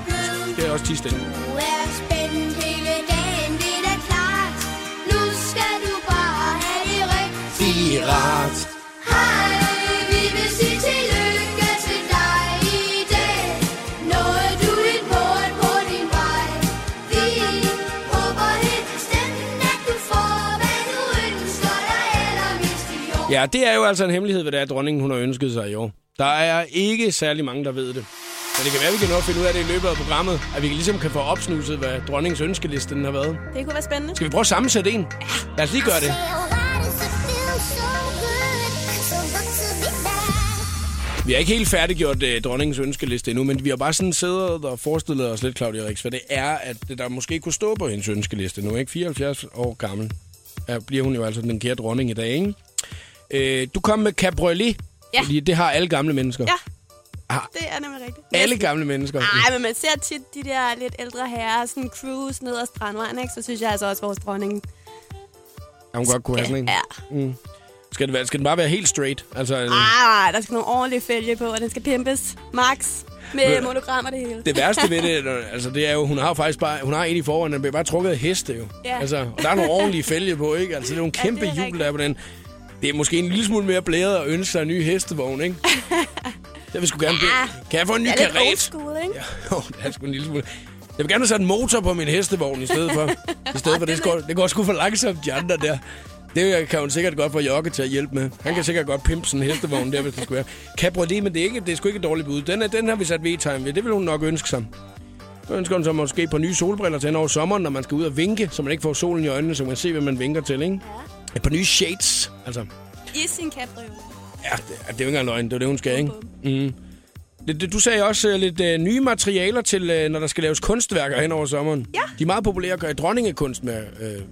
Speaker 1: det er også tis stille. Rart.
Speaker 8: Hej, vi vil sige tillykke til dig i dag. Nåede du et mål på din vej. Vi håber helt bestemt, at du får, hvad du ønsker dig allermest i år.
Speaker 1: Ja, det er jo altså en hemmelighed, hvad det er, dronningen hun har ønsket sig i år. Der er ikke særlig mange, der ved det. Men det kan være, at vi kan nå at finde ud af det i løbet af programmet. At vi ligesom kan få opsnuset, hvad dronningens ønskeliste den har været.
Speaker 2: Det kunne være spændende.
Speaker 1: Skal vi prøve at sammensætte en? Lad os lige gøre det. Vi har ikke helt færdiggjort uh, dronningens ønskeliste endnu, men vi har bare sådan siddet og forestillet os lidt, Claudia Rix, hvad det er, at det der måske kunne stå på hendes ønskeliste nu. Ikke 74 år gammel. Ja, bliver hun jo altså den kære dronning i dag, ikke? Øh, du kom med cabriolet,
Speaker 2: Ja.
Speaker 1: fordi det har alle gamle mennesker.
Speaker 2: Ja.
Speaker 1: Ah,
Speaker 2: Det er nemlig rigtigt.
Speaker 1: alle gamle mennesker.
Speaker 2: Nej, men man ser tit de der lidt ældre herrer sådan cruise ned ad strandvejen, ikke? Så synes jeg altså også, at vores dronning...
Speaker 1: Ja, hun godt kunne have sådan en.
Speaker 2: Ja.
Speaker 1: Skal, det være, skal den bare være helt straight? Altså,
Speaker 2: Ah, der skal nogle ordentlige fælge på, og den skal pimpes. Max. Med
Speaker 1: Men-
Speaker 2: monogrammer det hele.
Speaker 1: Det værste ved det, altså, det er jo, hun har faktisk bare, hun har en i forvejen, den bliver bare trukket af heste jo.
Speaker 2: Ja.
Speaker 1: Altså, og der er nogle ordentlige fælge på, ikke? Altså, det er nogle
Speaker 2: Ja,
Speaker 1: kæmpe
Speaker 2: det er
Speaker 1: hjul, der er på den. Det er måske en lille smule mere blæret at ønske sig en ny hestevogn, ikke? Jeg vil sgu gerne bede. Kan jeg få en ny
Speaker 2: Det er lidt
Speaker 1: karet?
Speaker 2: school, ikke?
Speaker 1: Ja, jo, det er sgu en lille smule. Jeg vil gerne have sat en motor på min hestevogn i stedet for. I stedet for, det, går, det går sgu for langsomt, de andre der. Det kan hun sikkert godt få Jokke til at hjælpe med. Han kan sikkert godt pimpe sådan en hestevogn der, hvis det skulle være. Cabriolet, men det er, ikke, det er sgu ikke et dårligt bud. Den, er, den har vi sat V-time ved. Det vil hun nok ønske sig. Så ønsker hun så måske på nye solbriller til hen over sommeren, når man skal ud og vinke, så man ikke får solen i øjnene, så man kan se, hvad man vinker til, ikke? Et par nye shades. Altså,
Speaker 2: I sin cabriolet.
Speaker 1: ja, det, det er jo ikke engang løgn. Det er det, hun skal, ikke? Mm. Du sagde også uh, lidt uh, nye materialer til, uh, når der skal laves kunstværker hen over sommeren.
Speaker 2: Ja.
Speaker 1: De er meget populære uh, dronningekunst med uh,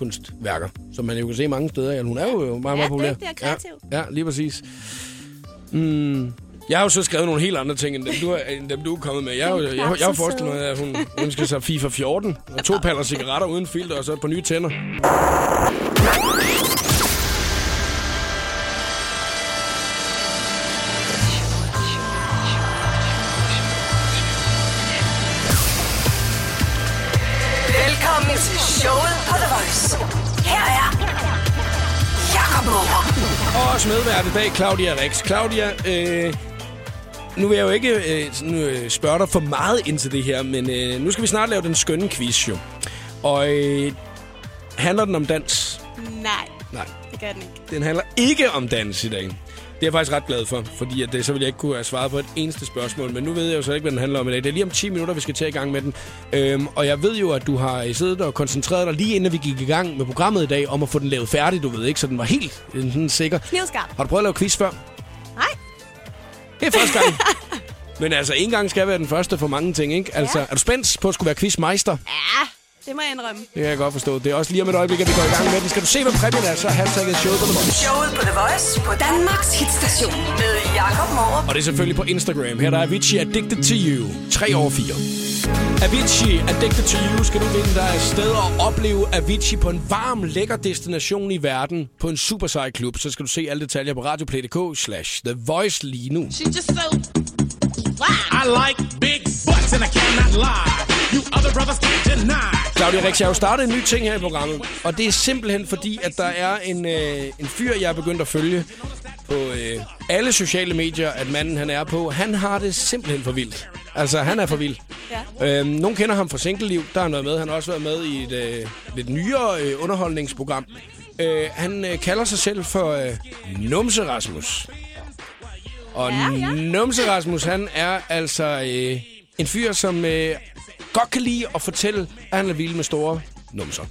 Speaker 1: kunstværker, som man jo kan se mange steder. Ja, hun er jo meget, meget
Speaker 2: Ja,
Speaker 1: populær.
Speaker 2: dygtig og kreativ.
Speaker 1: Ja, ja, lige præcis. Mm. Jeg har jo så skrevet nogle helt andre ting, end dem du, er- end dem, du er kommet med. Jeg har, jo- jeg, jeg, jeg forestillet mig, at hun ønsker sig FIFA 14, og to paller cigaretter uden filter, og så et par nye tænder. I dag, Claudia Rex. Claudia, øh, nu vil jeg jo ikke øh, sådan, øh, spørge dig for meget ind til det her, men øh, nu skal vi snart lave den skønne quiz, jo. Og øh, handler den om dans?
Speaker 2: Nej,
Speaker 1: Nej,
Speaker 2: det gør den ikke.
Speaker 1: den handler ikke om dans i dag. Det er jeg faktisk ret glad for, fordi at det, så ville jeg ikke kunne have svaret på et eneste spørgsmål. Men nu ved jeg jo så ikke, hvad den handler om i dag. Det er lige om 10 minutter, vi skal tage i gang med den. Øhm, og jeg ved jo, at du har siddet og koncentreret dig lige inden vi gik i gang med programmet i dag, om at få den lavet færdig, du ved ikke, så den var helt øh, sådan sikker.
Speaker 2: Knivskarp.
Speaker 1: Har du prøvet at lave quiz før?
Speaker 2: Nej.
Speaker 1: Det er første gang. Men altså, en gang skal være den første for mange ting, ikke? Altså,
Speaker 2: Ja.
Speaker 1: er du spændt på at skulle være quizmeister?
Speaker 2: Ja, det må jeg indrømme.
Speaker 1: Det kan jeg godt forstå. Det er også lige om et øjeblik, at vi går i gang med den. Skal du se, hvad præmien er, så er hashtagget showet på The Voice.
Speaker 3: Showet på The Voice på Danmarks hitstation med Jakob Morup.
Speaker 1: Og det er selvfølgelig på Instagram. Her der er Avicii Addicted to You. 3 over 4. Avicii Addicted to You skal du vinde dig et sted at opleve Avicii på en varm, lækker destination i verden på en super sej klub. Så skal du se alle detaljer på radioplay.dk slash The Voice lige nu.
Speaker 9: She's just so. I like big butts and I cannot lie. You other brothers.
Speaker 1: Claudia Rix, jeg har jo startet en ny ting her i programmet, og det er simpelthen fordi, at der er en, øh, en fyr, jeg er begyndt at følge på øh, alle sociale medier, at manden han er på, han har det simpelthen for vildt. Altså, han er for vild.
Speaker 2: Ja.
Speaker 1: Øhm, nogen kender ham fra Single-liv, der har han været med. Han har også været med i et øh, lidt nyere øh, underholdningsprogram. Øh, han øh, kalder sig selv for øh, Numse Rasmus. Og
Speaker 2: Ja, ja.
Speaker 1: Numse Rasmus, han er altså øh, en fyr, som øh, godt kan lide at fortælle, at han er vild med store numser.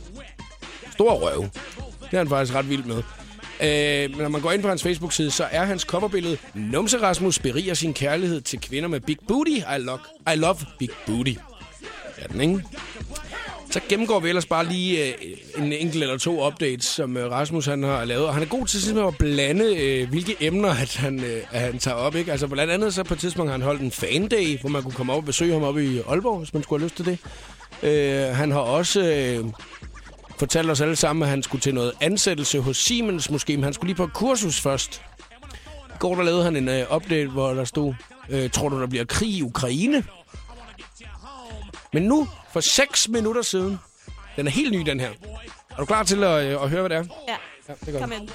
Speaker 1: Store røve. Det er han faktisk ret vild med. Øh, men når man går ind på hans Facebook-side, så er hans coverbillede Numse Rasmus beriger sin kærlighed til kvinder med big booty. I, love, I love big booty. Er den, ikke? Så gennemgår vi ellers bare lige øh, en enkelt eller to updates, som øh, Rasmus han har lavet. Og han er god til simpelthen at blande, øh, hvilke emner at han, øh, at han tager op. Ikke? Altså blandt andet så på et tidspunkt har han holdt en fan-day, hvor man kunne komme op og besøge ham oppe i Aalborg, hvis man skulle have lyst til det. Øh, han har også øh, fortalt os alle sammen, at han skulle til noget ansættelse hos Siemens måske, men han skulle lige på et kursus først. I går der lavede han en øh, update, hvor der stod, øh, tror du, der bliver krig i Ukraine? Men nu, for 6 minutter siden, den er helt ny, den her. Er du klar til at, øh, at høre, hvad det er?
Speaker 2: Ja,
Speaker 1: Ja, det er
Speaker 2: kom ind.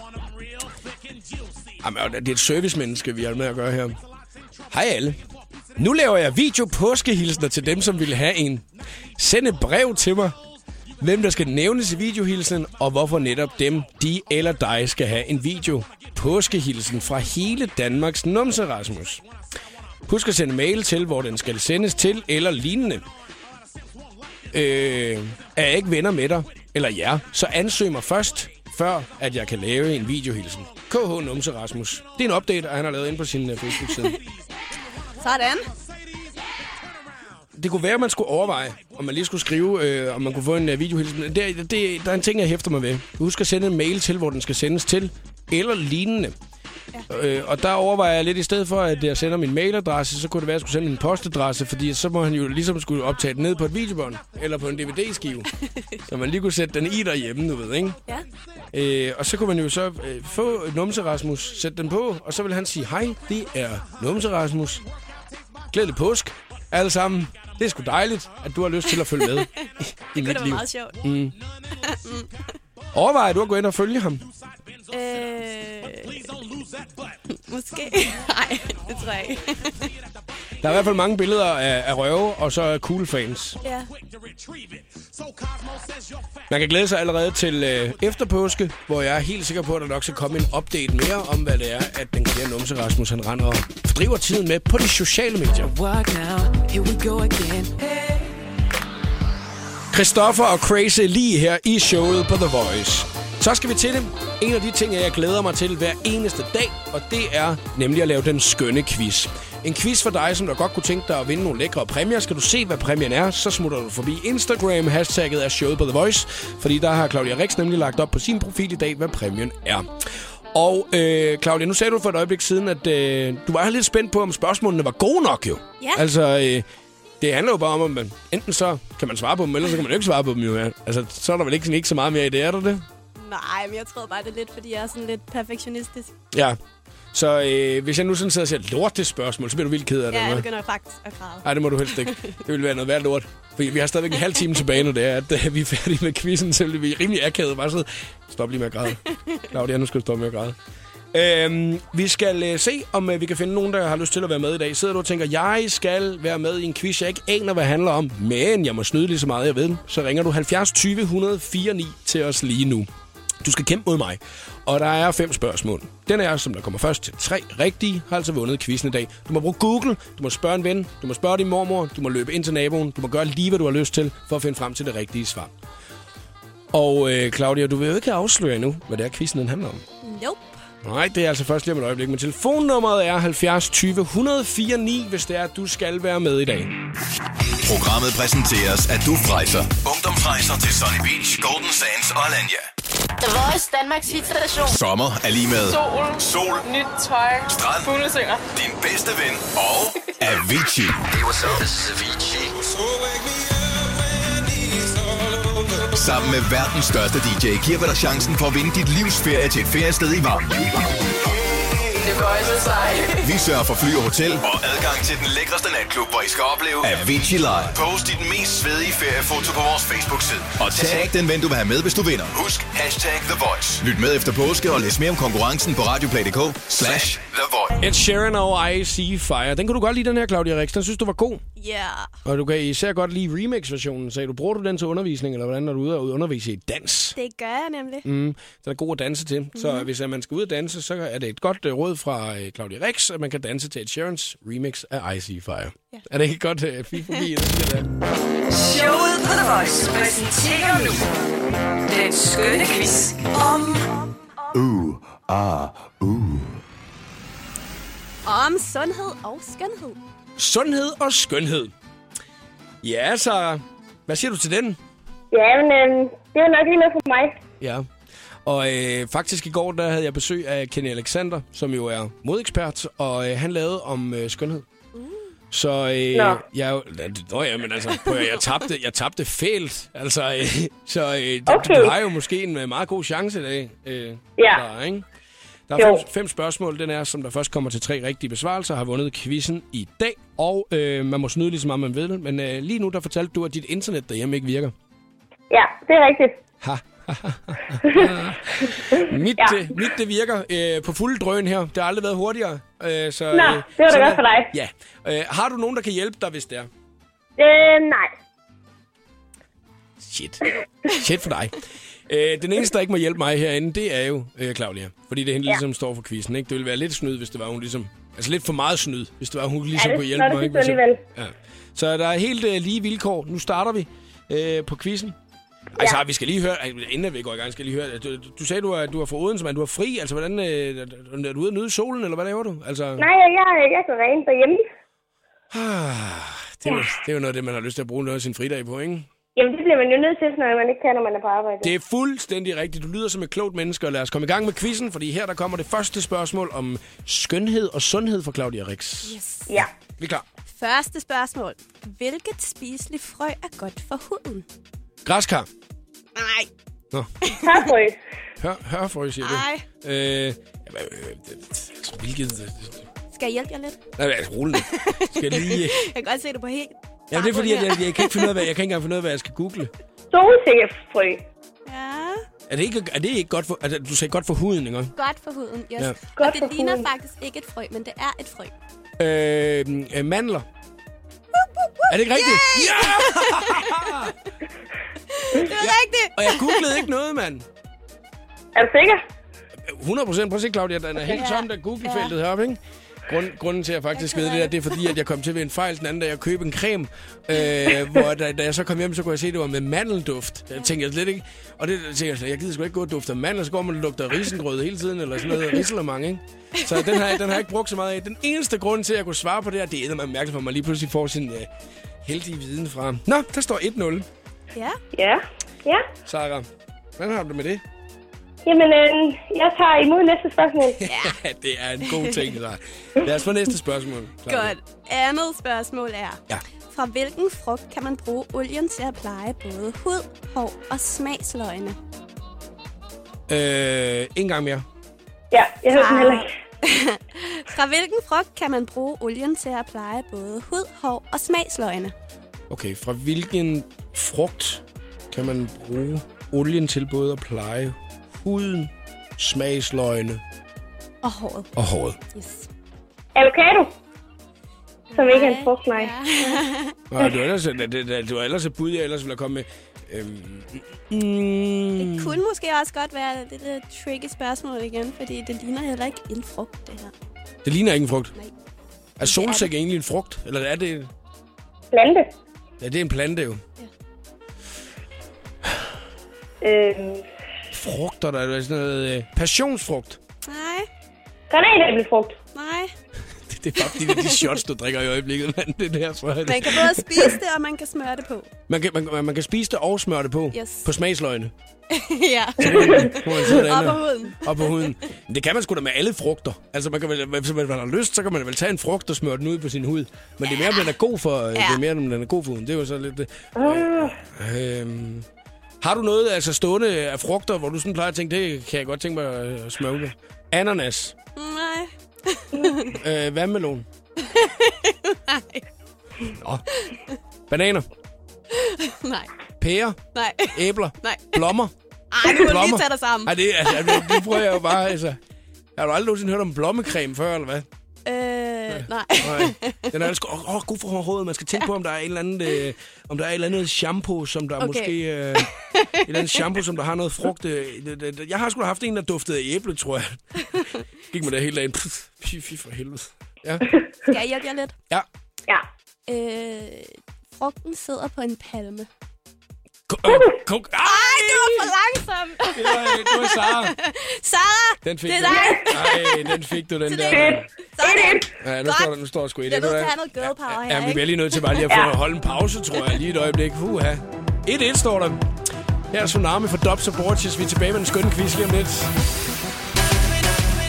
Speaker 1: Jamen, det er et servicemenneske, vi har med at gøre her. Hej alle. Nu laver jeg video påskehilsner til dem, som vil have en. Send et brev til mig. Hvem der skal nævnes i videohilsen, og hvorfor netop dem, de eller dig skal have en video. Påskehilsen fra hele Danmarks numse, Rasmus. Husk at sende mail til, hvor den skal sendes til, eller lignende. Øh, er jeg ikke venner med dig, eller jer, så ansøg mig først. før at jeg kan lave en videohilsen. KH Numse Rasmus. Det er en update, han har lavet ind på sin uh, Facebook-side.
Speaker 2: Sådan.
Speaker 1: Det kunne være, at man skulle overveje, om man lige skulle skrive, øh, om man kunne få en uh, videohilsen. Det, det, der er en ting, jeg hæfter mig ved. Husk at sende en mail til, hvor den skal sendes til, eller lignende. Ja. Øh, og der overvejer jeg lidt, i stedet for, at jeg sender min mailadresse, så kunne det være, at jeg skulle sende min postadresse, fordi så må han jo ligesom skulle optage den ned på et videobånd, eller på en DVD-skive. så man lige kunne sætte den i derhjemme, du ved, ikke?
Speaker 2: Ja.
Speaker 1: Øh, og så kunne man jo så øh, få Numse Rasmus, sætte den på, og så vil han sige, hej, det er Numse Rasmus. Glædelig påsk, alle sammen. Det er sgu dejligt, at du har lyst til at følge med i, i
Speaker 2: Det kunne
Speaker 1: mit
Speaker 2: da være
Speaker 1: liv.
Speaker 2: meget sjovt.
Speaker 1: Mm. Overvej du at gå ind og følge ham.
Speaker 2: Øh, måske. Nej, det tror jeg ikke.
Speaker 1: Der er i hvert fald mange billeder af, af røve, og så er cool fans.
Speaker 2: ja.
Speaker 1: Man kan glæde sig allerede til øh, efter påske, hvor jeg er helt sikker på, at der nok skal komme en update mere om, hvad det er, at den kære numse Rasmus han render og driver tiden med på de sociale medier.
Speaker 10: Now, here we go again.
Speaker 1: Christoffer og Crazy lige her i showet på The Voice. Så skal vi til det. En af de ting, jeg glæder mig til hver eneste dag, og det er nemlig at lave den skønne quiz. En quiz for dig, som der godt kunne tænke dig at vinde nogle lækre præmier. Skal du se, hvad præmien er, så smutter du forbi Instagram. Hashtagget er showet på The Voice, fordi der har Claudia Rix nemlig lagt op på sin profil i dag, hvad præmien er. Og øh, Claudia, nu sagde du for et øjeblik siden, at øh, du var lidt spændt på, om spørgsmålene var gode nok jo.
Speaker 2: Ja.
Speaker 1: Altså, øh, det handler jo bare om, at man, enten så kan man svare på dem, eller så kan man jo ikke svare på dem jo. Altså, så er der vel ikke, ikke så meget mere i det, er der det?
Speaker 2: Nej, men jeg tror bare, det er lidt, fordi jeg er sådan lidt perfektionistisk.
Speaker 1: Ja. Så øh, hvis jeg nu sådan sidder og siger lort det spørgsmål, så bliver du vildt ked af det.
Speaker 2: Ja, jeg begynder faktisk at græde.
Speaker 1: Nej, det må du helst ikke. Det vil være noget værd lort. Fordi vi har stadigvæk en halv time tilbage, når det er, at øh, vi er færdige med quizzen, så bliver vi rimelig akavet. Bare sidde. Stop lige med at græde. Claudia, nu skal du stoppe med at græde. Øhm, vi skal øh, se, om øh, vi kan finde nogen, der har lyst til at være med i dag. Sidder du og tænker, jeg skal være med i en quiz, jeg ikke aner, hvad det handler om, men jeg må snyde lige så meget, jeg ved. Så ringer du 70 20 149 til os lige nu. Du skal kæmpe mod mig, og der er fem spørgsmål. Den er, som der kommer først til tre rigtige, har altså vundet quizzen i dag. Du må bruge Google, du må spørge en ven, du må spørge din mormor, du må løbe ind til naboen, du må gøre lige, hvad du har lyst til, for at finde frem til det rigtige svar. Og øh, Claudia, du vil jo ikke afsløre endnu, hvad det er, quizzen den handler om.
Speaker 2: Nope.
Speaker 1: Nej, det er altså først lige om et øjeblik, men telefonnummeret er 70 20 104 9, hvis det er, at du skal være med i dag.
Speaker 11: Programmet præsenteres af Dufrejser. Ungdomsrejser til Sunny Beach, Golden Sands og Alanya.
Speaker 12: The Voice, Danmarks hitstation.
Speaker 11: Sommer er lige med
Speaker 12: Sol.
Speaker 11: Sol,
Speaker 12: Nyt tøj.
Speaker 11: Strand.
Speaker 12: Fuglesynger.
Speaker 11: din bedste ven og Avicii. Hey, what's up? This is Avicii. Sammen med verdens største DJ giver vi dig chancen for at vinde dit livs ferie til et feriested i varmen.
Speaker 12: Sej.
Speaker 11: Vi sørger for fly og hotel og adgang til den lækreste natklub, hvor I skal opleve Avicii Live. Post dit mest svedige feriefoto på vores Facebook-side. Og tag den ven, du vil have med, hvis du vinder. Husk hashtag The Voice. Lyt med efter påske og læs mere om konkurrencen på radioplay.dk slash The Voice.
Speaker 1: Ed Sheeran og I See Fire. Den kan du godt lide, den her, Claudia Rix. Den synes du var god.
Speaker 2: Ja. Yeah.
Speaker 1: Og du kan især godt lide remix-versionen, sagde du. Bruger du den til undervisning, eller hvordan, når du er ude og undervise i dans?
Speaker 2: Det gør jeg nemlig.
Speaker 1: Mm, den er god at danse til. Mm. Så
Speaker 2: Mhm.
Speaker 1: hvis man skal ud og danse, så er det et godt uh, råd fra uh, Claudia Rex, at man kan danse til Ed Sheerans remix af I See Fire.
Speaker 2: Ja.
Speaker 1: Er det ikke godt uh, fint forbi? Det.
Speaker 3: Showet på The Voice præsenterer nu den skønne quiz om
Speaker 11: Uh, ah, uh.
Speaker 2: Om sundhed og skønhed.
Speaker 1: Sundhed og skønhed. Ja, så hvad siger du til den?
Speaker 13: Ja, men øh, det var nok lige noget for mig.
Speaker 1: Ja. Og øh, faktisk i går, der havde jeg besøg af Kenny Alexander, som jo er modekspert, og øh, han lavede om øh, skønhed. Så øh,
Speaker 13: Nå.
Speaker 1: jeg, er jo- nå ja, men altså, prøv, høre, jeg tabte, jeg tabte fælt. Altså, øh, så øh, okay.
Speaker 13: Okay.
Speaker 1: du har jo måske en øh, meget god chance i dag. Øh,
Speaker 13: Ja.
Speaker 1: Der, ikke? Der er
Speaker 13: Jo.
Speaker 1: fem, fem spørgsmål. Den er, som der først kommer til tre rigtige besvarelser, har vundet quizzen i dag. Og øh, man må snyde lige så meget, man vil. Men øh, lige nu, der fortalte du, at dit internet derhjemme ikke virker.
Speaker 13: Ja, det er rigtigt.
Speaker 1: Ha. mit,
Speaker 13: Ja.
Speaker 1: ja. mit, det virker øh, på fuld drøn her. Det har aldrig været hurtigere. Øh, så,
Speaker 13: Nå, det var da godt for dig.
Speaker 1: Ja. Øh, har du nogen, der kan hjælpe dig, hvis det er?
Speaker 13: Øh, nej.
Speaker 1: Shit. Shit for dig. Øh, den eneste, der ikke må hjælpe mig herinde, det er jo øh, Claudia. Fordi det er hende, der
Speaker 13: Ja.
Speaker 1: ligesom står for quizzen. Ikke? Det ville være lidt snyd, hvis det var hun ligesom... Altså lidt for meget snyd, hvis det var hun ligesom
Speaker 13: det-
Speaker 1: kunne
Speaker 13: så
Speaker 1: hjælpe
Speaker 13: er
Speaker 1: mig. Hvis jeg-
Speaker 13: alligevel.
Speaker 1: Ja. Så der er helt øh, lige vilkår. Nu starter vi øh, på quizzen. Ej, så vi skal lige høre, inden vi går i gang, skal lige høre. Du, du sagde, du er, du er fra Odense, men du er fri. Altså, hvordan, øh, er du ude at nyde solen, eller hvad laver du? Altså,
Speaker 13: Nej, jeg, jeg går rent derhjemme.
Speaker 1: ah, det, er, jo- det er jo noget af det, man har lyst til at bruge noget af sin fridag på, ikke?
Speaker 13: Jamen, det bliver man jo nødt til, når man ikke kan, når man er på arbejde.
Speaker 1: Det er fuldstændig rigtigt. Du lyder som et klogt menneske, og lad os komme i gang med quizzen, fordi her der kommer det første spørgsmål om skønhed og sundhed for Claudia Rix.
Speaker 2: Yes.
Speaker 13: Ja.
Speaker 1: Vi er klar.
Speaker 2: Første spørgsmål. Hvilket spiseligt frø er godt for huden?
Speaker 1: Græskar.
Speaker 2: Nej.
Speaker 1: Nå.
Speaker 13: Hørfrø.
Speaker 1: Hør, hørfrø, siger du.
Speaker 2: Nej.
Speaker 1: Øh, jamen, øh, det- altså, hvilket...
Speaker 2: Skal jeg hjælpe jer lidt?
Speaker 1: Nej, altså, rolig. Skal jeg lige...
Speaker 2: Jeg kan godt se det på helt...
Speaker 1: Jamen, det er fordi, at jeg, jeg, kan ikke finde ud af, hvad, jeg kan ikke engang finde ud af, hvad jeg skal google.
Speaker 13: Solsikkefrø.
Speaker 2: Ja.
Speaker 1: Er det ikke, er det ikke godt for... Altså, du sagde godt for huden, ikke?
Speaker 2: Godt for huden, yes.
Speaker 1: Ja.
Speaker 2: Ja.
Speaker 13: Godt
Speaker 2: og det
Speaker 13: for
Speaker 2: ligner
Speaker 13: huden.
Speaker 2: faktisk ikke et frø, men det er et frø.
Speaker 1: Øh, øh, mandler. Er det ikke rigtigt? Ja!
Speaker 2: Det er rigtigt!
Speaker 1: Og jeg googlede ikke noget, mand.
Speaker 13: Er du sikker?
Speaker 1: 100 procent. Prøv at se, Claudia, den er helt
Speaker 2: Ja.
Speaker 1: tom, der Google-feltet heroppe, ikke? Grund, grunden til, at jeg faktisk ved det der, det er fordi, at jeg kom til ved en fejl den anden dag at købe en creme, øh, hvor da, da, jeg så kom hjem, så kunne jeg se, at det var med mandelduft. Jeg tænkte jeg slet ikke. Og det tænkte jeg, slet, jeg gider sgu ikke gå og dufte af mandel, så går man og lugter risengrød hele tiden, eller sådan noget risalemang, ikke? Så den har, jeg- den har jeg ikke brugt så meget af. Den eneste grund til, at jeg kunne svare på det her, det er, at man mærker, for, at man lige pludselig får sin øh, heldige viden fra. Nå, der står 1-0.
Speaker 2: Ja.
Speaker 13: Ja. Ja.
Speaker 1: Sara, hvordan har du det med det?
Speaker 13: Jamen, øh, jeg tager imod næste spørgsmål.
Speaker 1: Ja, det er en god ting, Sara. Lad os få næste spørgsmål. Claudia.
Speaker 2: Godt. Andet spørgsmål er...
Speaker 1: Ja.
Speaker 2: Fra hvilken frugt kan man bruge olien til at pleje både hud, hår og smagsløgne?
Speaker 1: Øh, en gang mere.
Speaker 13: Ja, jeg hørte den heller ikke.
Speaker 2: Fra hvilken frugt kan man bruge olien til at pleje både hud, hår og smagsløgne?
Speaker 1: Okay, fra hvilken frugt kan man bruge olien til både at pleje huden, smagsløgne
Speaker 2: Og håret.
Speaker 1: og håret?
Speaker 2: Yes.
Speaker 13: Avocado. Som ikke er en frugt, nej.
Speaker 2: Ja.
Speaker 1: Nå, du er ellers, det, det, det, du er ellers et bud, jeg ellers ville have kommet med. Øhm, mm,
Speaker 2: Det kunne måske også godt være det lidt tricky spørgsmål igen, fordi det ligner heller ikke en frugt, det her.
Speaker 1: det ligner ikke en frugt.
Speaker 2: Nej.
Speaker 1: Er solsæk egentlig en frugt? Eller er det...
Speaker 13: Plante.
Speaker 1: Ja, det er en plante jo.
Speaker 13: Øh,
Speaker 1: Frugter, der er sådan noget... Øh, passionsfrugt.
Speaker 2: Nej,
Speaker 13: granatæblefrugt.
Speaker 2: nej.
Speaker 1: Det, det er bare fordi, det er de shots, du drikker i øjeblikket, mand. Det der, tror jeg.
Speaker 2: Man kan både spise det, og man kan smøre det på.
Speaker 1: Man kan, man, man kan spise det og smøre det på.
Speaker 2: Yes.
Speaker 1: På smagsløgne.
Speaker 2: ja. Op på huden.
Speaker 1: Op på huden. Det kan man sgu da med alle frugter. Altså, man kan vel, hvis man har lyst, så kan man vel tage en frugt og smøre den ud på sin hud. Men det er mere, om den er god for, ja. det er mere, om den er god for huden. Det er jo så lidt... det. Øh, øhm, har du noget altså stående af frugter, hvor du sådan plejer at tænke, det kan jeg godt tænke mig at smøre ud? Ananas.
Speaker 2: Nej.
Speaker 1: Øh, vandmelon.
Speaker 2: Nej.
Speaker 1: Nå. Bananer.
Speaker 2: Nej.
Speaker 1: Pærer.
Speaker 2: Nej.
Speaker 1: Æbler.
Speaker 2: Nej.
Speaker 1: Blommer.
Speaker 2: Ej, du må lige
Speaker 1: Blommer.
Speaker 2: tage dig sammen.
Speaker 1: Ej, det, altså, det, det prøver jeg jo bare, altså. Har du aldrig nogensinde hørt om blommecreme før, eller hvad?
Speaker 2: Øh, nej.
Speaker 1: Nej. Den er altså åh, oh, god for håret. Man skal tænke på, om der er en eller anden, øh, om der er et eller andet shampoo, som der
Speaker 2: Okay.
Speaker 1: måske... Øh, et eller andet shampoo, som der har noget frugt. Øh, jeg har sgu da haft en, der duftede af æble, tror jeg. Gik med det hele dagen. Pff, Fy, fy for helvede. Ja.
Speaker 2: Skal jeg hjælpe jer lidt?
Speaker 1: Ja.
Speaker 13: Ja.
Speaker 2: Øh, frugten sidder på en palme.
Speaker 1: Ko- øh, ko-
Speaker 2: Ej, det var for langsomt.
Speaker 1: Det var, det var Sara.
Speaker 2: Sara,
Speaker 1: Den fik
Speaker 2: det er
Speaker 1: du.
Speaker 2: dig.
Speaker 1: Nej, den fik du, den der.
Speaker 2: det er Sådan.
Speaker 1: Ja, nu står der, nu står der sgu i
Speaker 2: Jeg er at
Speaker 1: hvad?
Speaker 2: have noget girl power her,
Speaker 1: Ja, vi bliver lige nødt til bare lige at få
Speaker 2: Ja.
Speaker 1: holde en pause, tror jeg, lige et øjeblik. Huha. 1-1 står der. Her er Tsunami for Dubs og Borges. Vi er tilbage med en skøn quiz lige om lidt.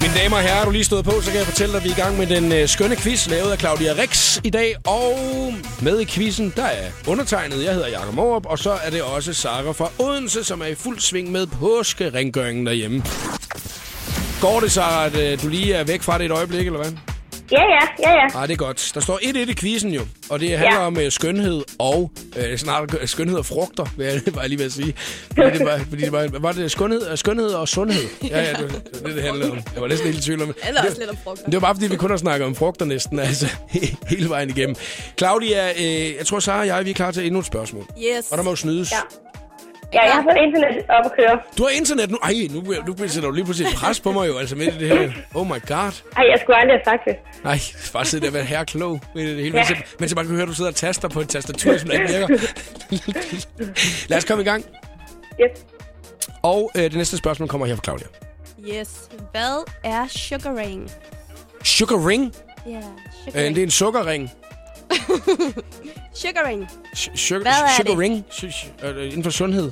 Speaker 1: Mine damer og herrer, er du lige stået på, så kan jeg fortælle dig, at vi er i gang med den øh, skønne quiz, lavet af Claudia Rex i dag. Og med i quizzen, der er undertegnet. Jeg hedder Jakob Morup, og så er det også Sara fra Odense, som er i fuld sving med påskerengøringen derhjemme. Går det, Sara, at øh, du lige er væk fra det et øjeblik, eller hvad?
Speaker 13: Ja, ja, ja, ja.
Speaker 1: Nej, det er godt. Der står 1-1 i quizzen jo, og det handler
Speaker 13: Ja.
Speaker 1: om øh, skønhed og øh, snart øh, skønhed og frugter, vil jeg bare lige ved at sige. Fordi det var, fordi det var, var det skønhed, skønhed og sundhed? Ja, ja, det det, det, det handlede om. Jeg var næsten helt i tvivl om det.
Speaker 2: Eller også lidt om frugter.
Speaker 1: Det var bare fordi, vi kun har snakket om frugter næsten, altså hele vejen igennem. Claudia, øh, jeg tror, Sara og jeg vi er klar til endnu et spørgsmål.
Speaker 2: Yes.
Speaker 1: Og der må jo snydes.
Speaker 13: Ja. Ja, jeg har fået internet op at køre.
Speaker 1: Du har internet nu. Ej, nu, nu sætter du lige pludselig et pres på mig jo, altså midt i det her. Oh my god.
Speaker 13: Ej, jeg skulle aldrig have sagt det.
Speaker 1: Nej, bare sidde der og være herre klog midt i det hele.
Speaker 13: Ja.
Speaker 1: Mens jeg bare kan høre, at du sidder og taster på et tastatur, som der ikke virker. Lad os komme i gang.
Speaker 13: Yes.
Speaker 1: Og øh, det næste spørgsmål kommer her fra Claudia.
Speaker 2: Yes. Hvad er?
Speaker 1: Sugar ring?
Speaker 2: Ja,
Speaker 1: Øh,
Speaker 2: sugaring.
Speaker 1: det er en sukkerring.
Speaker 2: Sugaring.
Speaker 1: Sh- Sugar,
Speaker 2: Hvad er det?
Speaker 1: ring? Sh- sh- øh, inden for sundhed.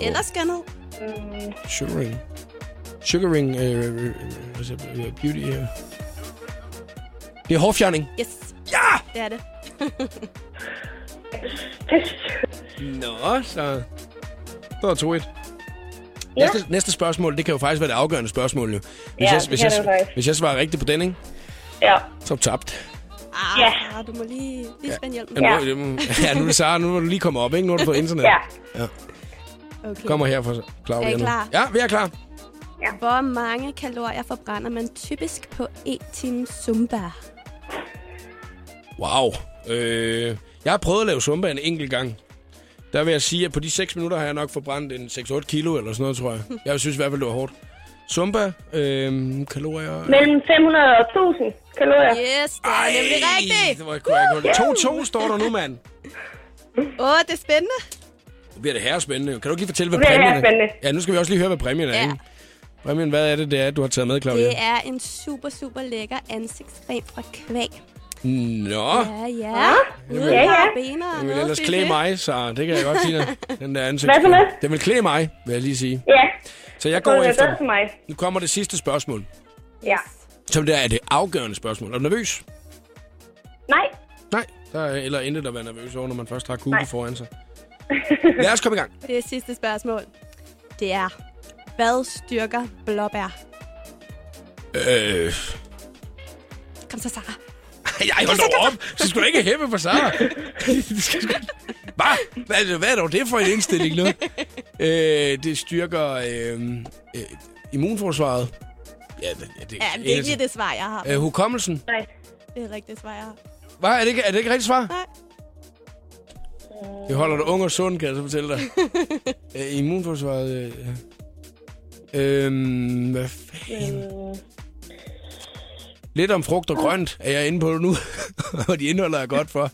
Speaker 2: Eller skønhed.
Speaker 1: Sugar ring. Sugar ring. Øh, øh, øh, beauty. Øh. Det er hårfjerning.
Speaker 2: Yes.
Speaker 1: Ja!
Speaker 2: Det er det.
Speaker 1: Nå, så... Det var 2-1.
Speaker 13: Ja.
Speaker 1: Næste, næste spørgsmål, det kan jo faktisk være det afgørende spørgsmål. Jo. Hvis,
Speaker 13: Ja,
Speaker 1: jeg,
Speaker 13: det
Speaker 1: hvis,
Speaker 13: kan
Speaker 1: jeg,
Speaker 13: det
Speaker 1: hvis jeg svarer rigtigt på den, ikke?
Speaker 13: Ja.
Speaker 1: så er du tabt.
Speaker 2: Ah,
Speaker 13: Ja.
Speaker 2: du må lige, lige spænde hjelmen.
Speaker 1: Ja. Nu, det- ja, nu er det Sara, nu må du lige komme op, ikke? Nu er du på internet.
Speaker 13: Ja.
Speaker 1: ja.
Speaker 2: Okay.
Speaker 1: Kommer her fra Claudia
Speaker 2: Er I
Speaker 1: nu.
Speaker 2: klar?
Speaker 1: Ja, vi er klar.
Speaker 2: Hvor mange kalorier forbrænder man typisk på en time zumba?
Speaker 1: Wow. Øh, jeg har prøvet at lave zumba en enkelt gang. Der vil jeg sige, at på de 6 minutter har jeg nok forbrændt en 6-8 kilo eller sådan noget, tror jeg. Jeg synes i hvert fald, det var hårdt. Zumba, øh, kalorier...
Speaker 13: Mellem 500 og 1000 kalorier.
Speaker 2: Yes, det er nemlig rigtigt.
Speaker 1: Det var ikke holde. 2-2 står der nu, mand.
Speaker 2: Åh, oh, det er spændende.
Speaker 1: Nu bliver det her spændende. Kan du ikke lige fortælle, hvad
Speaker 13: det
Speaker 1: præmien er?
Speaker 13: herrespændende.
Speaker 1: Ja, nu skal vi også lige høre, hvad præmien er,
Speaker 2: Ja.
Speaker 1: ikke? Præmien, hvad er det, det er, du har taget med, Claudia?
Speaker 2: Det er en super, super lækker ansigtscreme fra Kvæg.
Speaker 1: Nå,
Speaker 2: Ja, ja.
Speaker 13: Ja,
Speaker 2: Uden
Speaker 13: ja.
Speaker 2: parabener og
Speaker 1: den vil ellers klæde mig, så det kan jeg godt sige. Den der ansigt.
Speaker 13: Hvad for noget?
Speaker 1: Den vil klæde mig, vil jeg lige sige.
Speaker 13: Ja.
Speaker 1: Så jeg
Speaker 13: Det
Speaker 1: går
Speaker 13: er
Speaker 1: efter...
Speaker 13: for mig.
Speaker 1: Nu kommer det sidste spørgsmål.
Speaker 13: Ja.
Speaker 1: Som det er det afgørende spørgsmål. Er du nervøs?
Speaker 13: Nej.
Speaker 1: Nej, der er eller intet at være nervøs over, når man først har Google
Speaker 2: Nej.
Speaker 1: foran sig. Lad os komme i gang.
Speaker 2: Det er sidste spørgsmål. Det er, hvad styrker blåbær?
Speaker 1: Øh...
Speaker 2: Kom så, Sarah.
Speaker 1: Jeg hold da op. Så skulle du ikke hæppe på Sara. Hvad? Hvad, hvad er dog det for en indstilling nu? øh, det styrker øh, øh, immunforsvaret. Ja, det, ja, det,
Speaker 2: Ja, det er ikke det svar, jeg har.
Speaker 1: Øh, hukommelsen.
Speaker 2: Nej. Det er rigtigt svar, jeg har.
Speaker 1: Hvad? Er det ikke, er det ikke rigtigt svar?
Speaker 2: Nej.
Speaker 1: Det holder dig ung og sund, kan jeg så fortælle dig. øh, immunforsvaret... Øh, ja. øhm, hvad fanden? Lidt om frugt og grønt er jeg inde på nu, og de indeholder jeg godt for.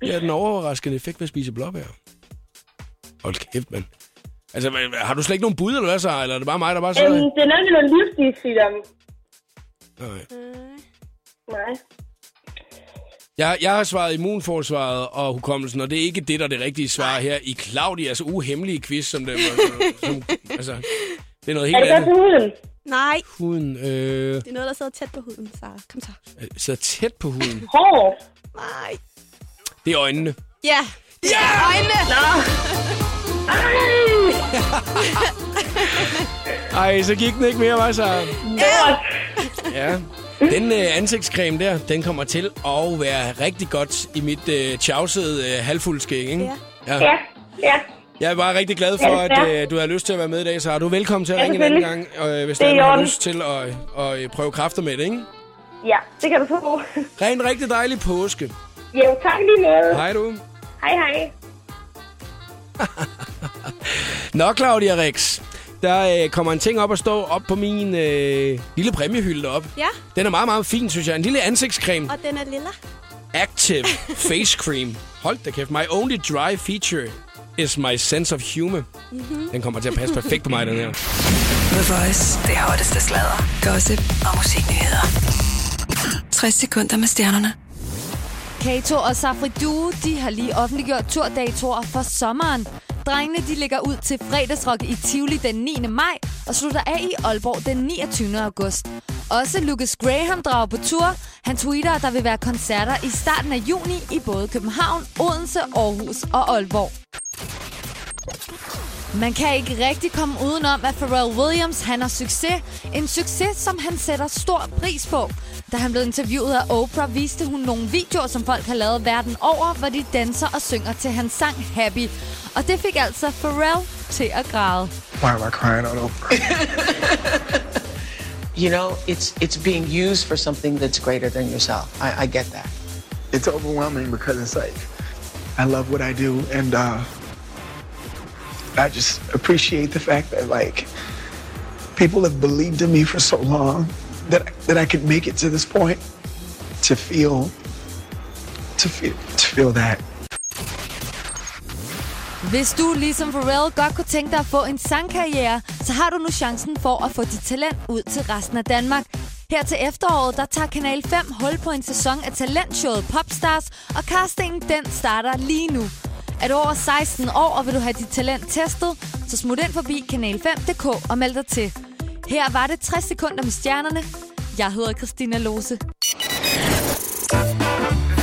Speaker 1: Det er den overraskende effekt ved at spise blåbær. Hold kæft, mand. Altså, har du slet ikke nogen bud, eller hvad så? Eller er det bare mig, der bare sidder?
Speaker 13: Øhm, det er noget med noget livsstilssygdom.
Speaker 1: Nej.
Speaker 13: Nej.
Speaker 1: Jeg, jeg har svaret immunforsvaret og hukommelsen, og det er ikke det, der er det rigtige svar her i Claudias uhemmelige quiz, som det var. Som, altså, det er noget helt
Speaker 13: Er det godt til huden?
Speaker 2: Nej,
Speaker 1: Huden øh,
Speaker 2: det er noget, der sidder tæt på huden, Sarah. Kom så.
Speaker 1: sidder tæt på huden.
Speaker 13: Hår.
Speaker 2: Nej.
Speaker 1: Det er øjnene.
Speaker 2: Ja. Ja! Øjnene!
Speaker 1: Ej, så gik den ikke mere, var så?
Speaker 13: Ja.
Speaker 1: Ja. Den øh, ansigtscreme der, den kommer til at være rigtig godt i mit øh, tjavsede øh, halvfuldskæg, ikke?
Speaker 2: Ja.
Speaker 13: Ja. Ja.
Speaker 1: Jeg er bare rigtig glad for,
Speaker 13: Ja,
Speaker 1: at øh, du har lyst til at være med i dag, så du er velkommen til at
Speaker 13: Ja,
Speaker 1: ringe en anden gang, øh, hvis man har lyst til at, at, at prøve kræfter med det, ikke?
Speaker 13: Ja, det kan du få.
Speaker 1: Ha' en rigtig dejlig påske.
Speaker 13: Jo, tak lige måde.
Speaker 1: Hej du.
Speaker 13: Hej, hej.
Speaker 1: Nå, Claudia Rex. Der øh, kommer en ting op og stå op på min øh, lille præmiehylde deroppe.
Speaker 2: Ja,
Speaker 1: Den er meget, meget fin, synes jeg. En lille ansigtscreme.
Speaker 2: og den er lilla.
Speaker 1: Active Face Cream. Hold da kæft. My only dry feature is my sense of humor.
Speaker 2: Mhm.
Speaker 1: Den kommer til at passe perfekt på mig, den her.
Speaker 3: The Voice. Det hotteste sladder, gossip og musiknyheder. 60 sekunder med stjernerne.
Speaker 5: Kato og Safri Duo, de har lige offentliggjort turdatoer for sommeren. Drengene de ligger ud til fredagsrock i Tivoli den 9. maj og slutter af i Aalborg den 29. august. Også Lucas Graham drager på tur. Han tweeter, at der vil være koncerter i starten af juni i både København, Odense, Aarhus og Aalborg. Man kan ikke rigtig komme udenom, at Pharrell Williams han har succes. En succes, som han sætter stor pris på. Da han blev interviewet af Oprah, viste hun nogle videoer, som folk har lavet verden over, hvor de danser og synger til hans sang Happy. Og det fik altså Pharrell til at græde.
Speaker 14: Why am I crying on Oprah?
Speaker 15: You know, it's it's being used for something that's greater than yourself. I, I get that.
Speaker 14: It's overwhelming because it's like I love what I do and uh i just appreciate the fact that like people have believed in me for so long that that I could make it to this point to feel to feel to feel that
Speaker 5: Hvis du, ligesom Pharrell, godt kunne tænke dig at få en sangkarriere, så har du nu chancen for at få dit talent ud til resten af Danmark. Her til efteråret, der tager Kanal 5 hul på en sæson af talentshowet Popstars, og castingen den starter lige nu. Er du over 16 år, og vil du have dit talent testet, så smut ind forbi kanal5.dk og meld dig til. Her var det 60 sekunder med stjernerne. Jeg hedder Christina Lose.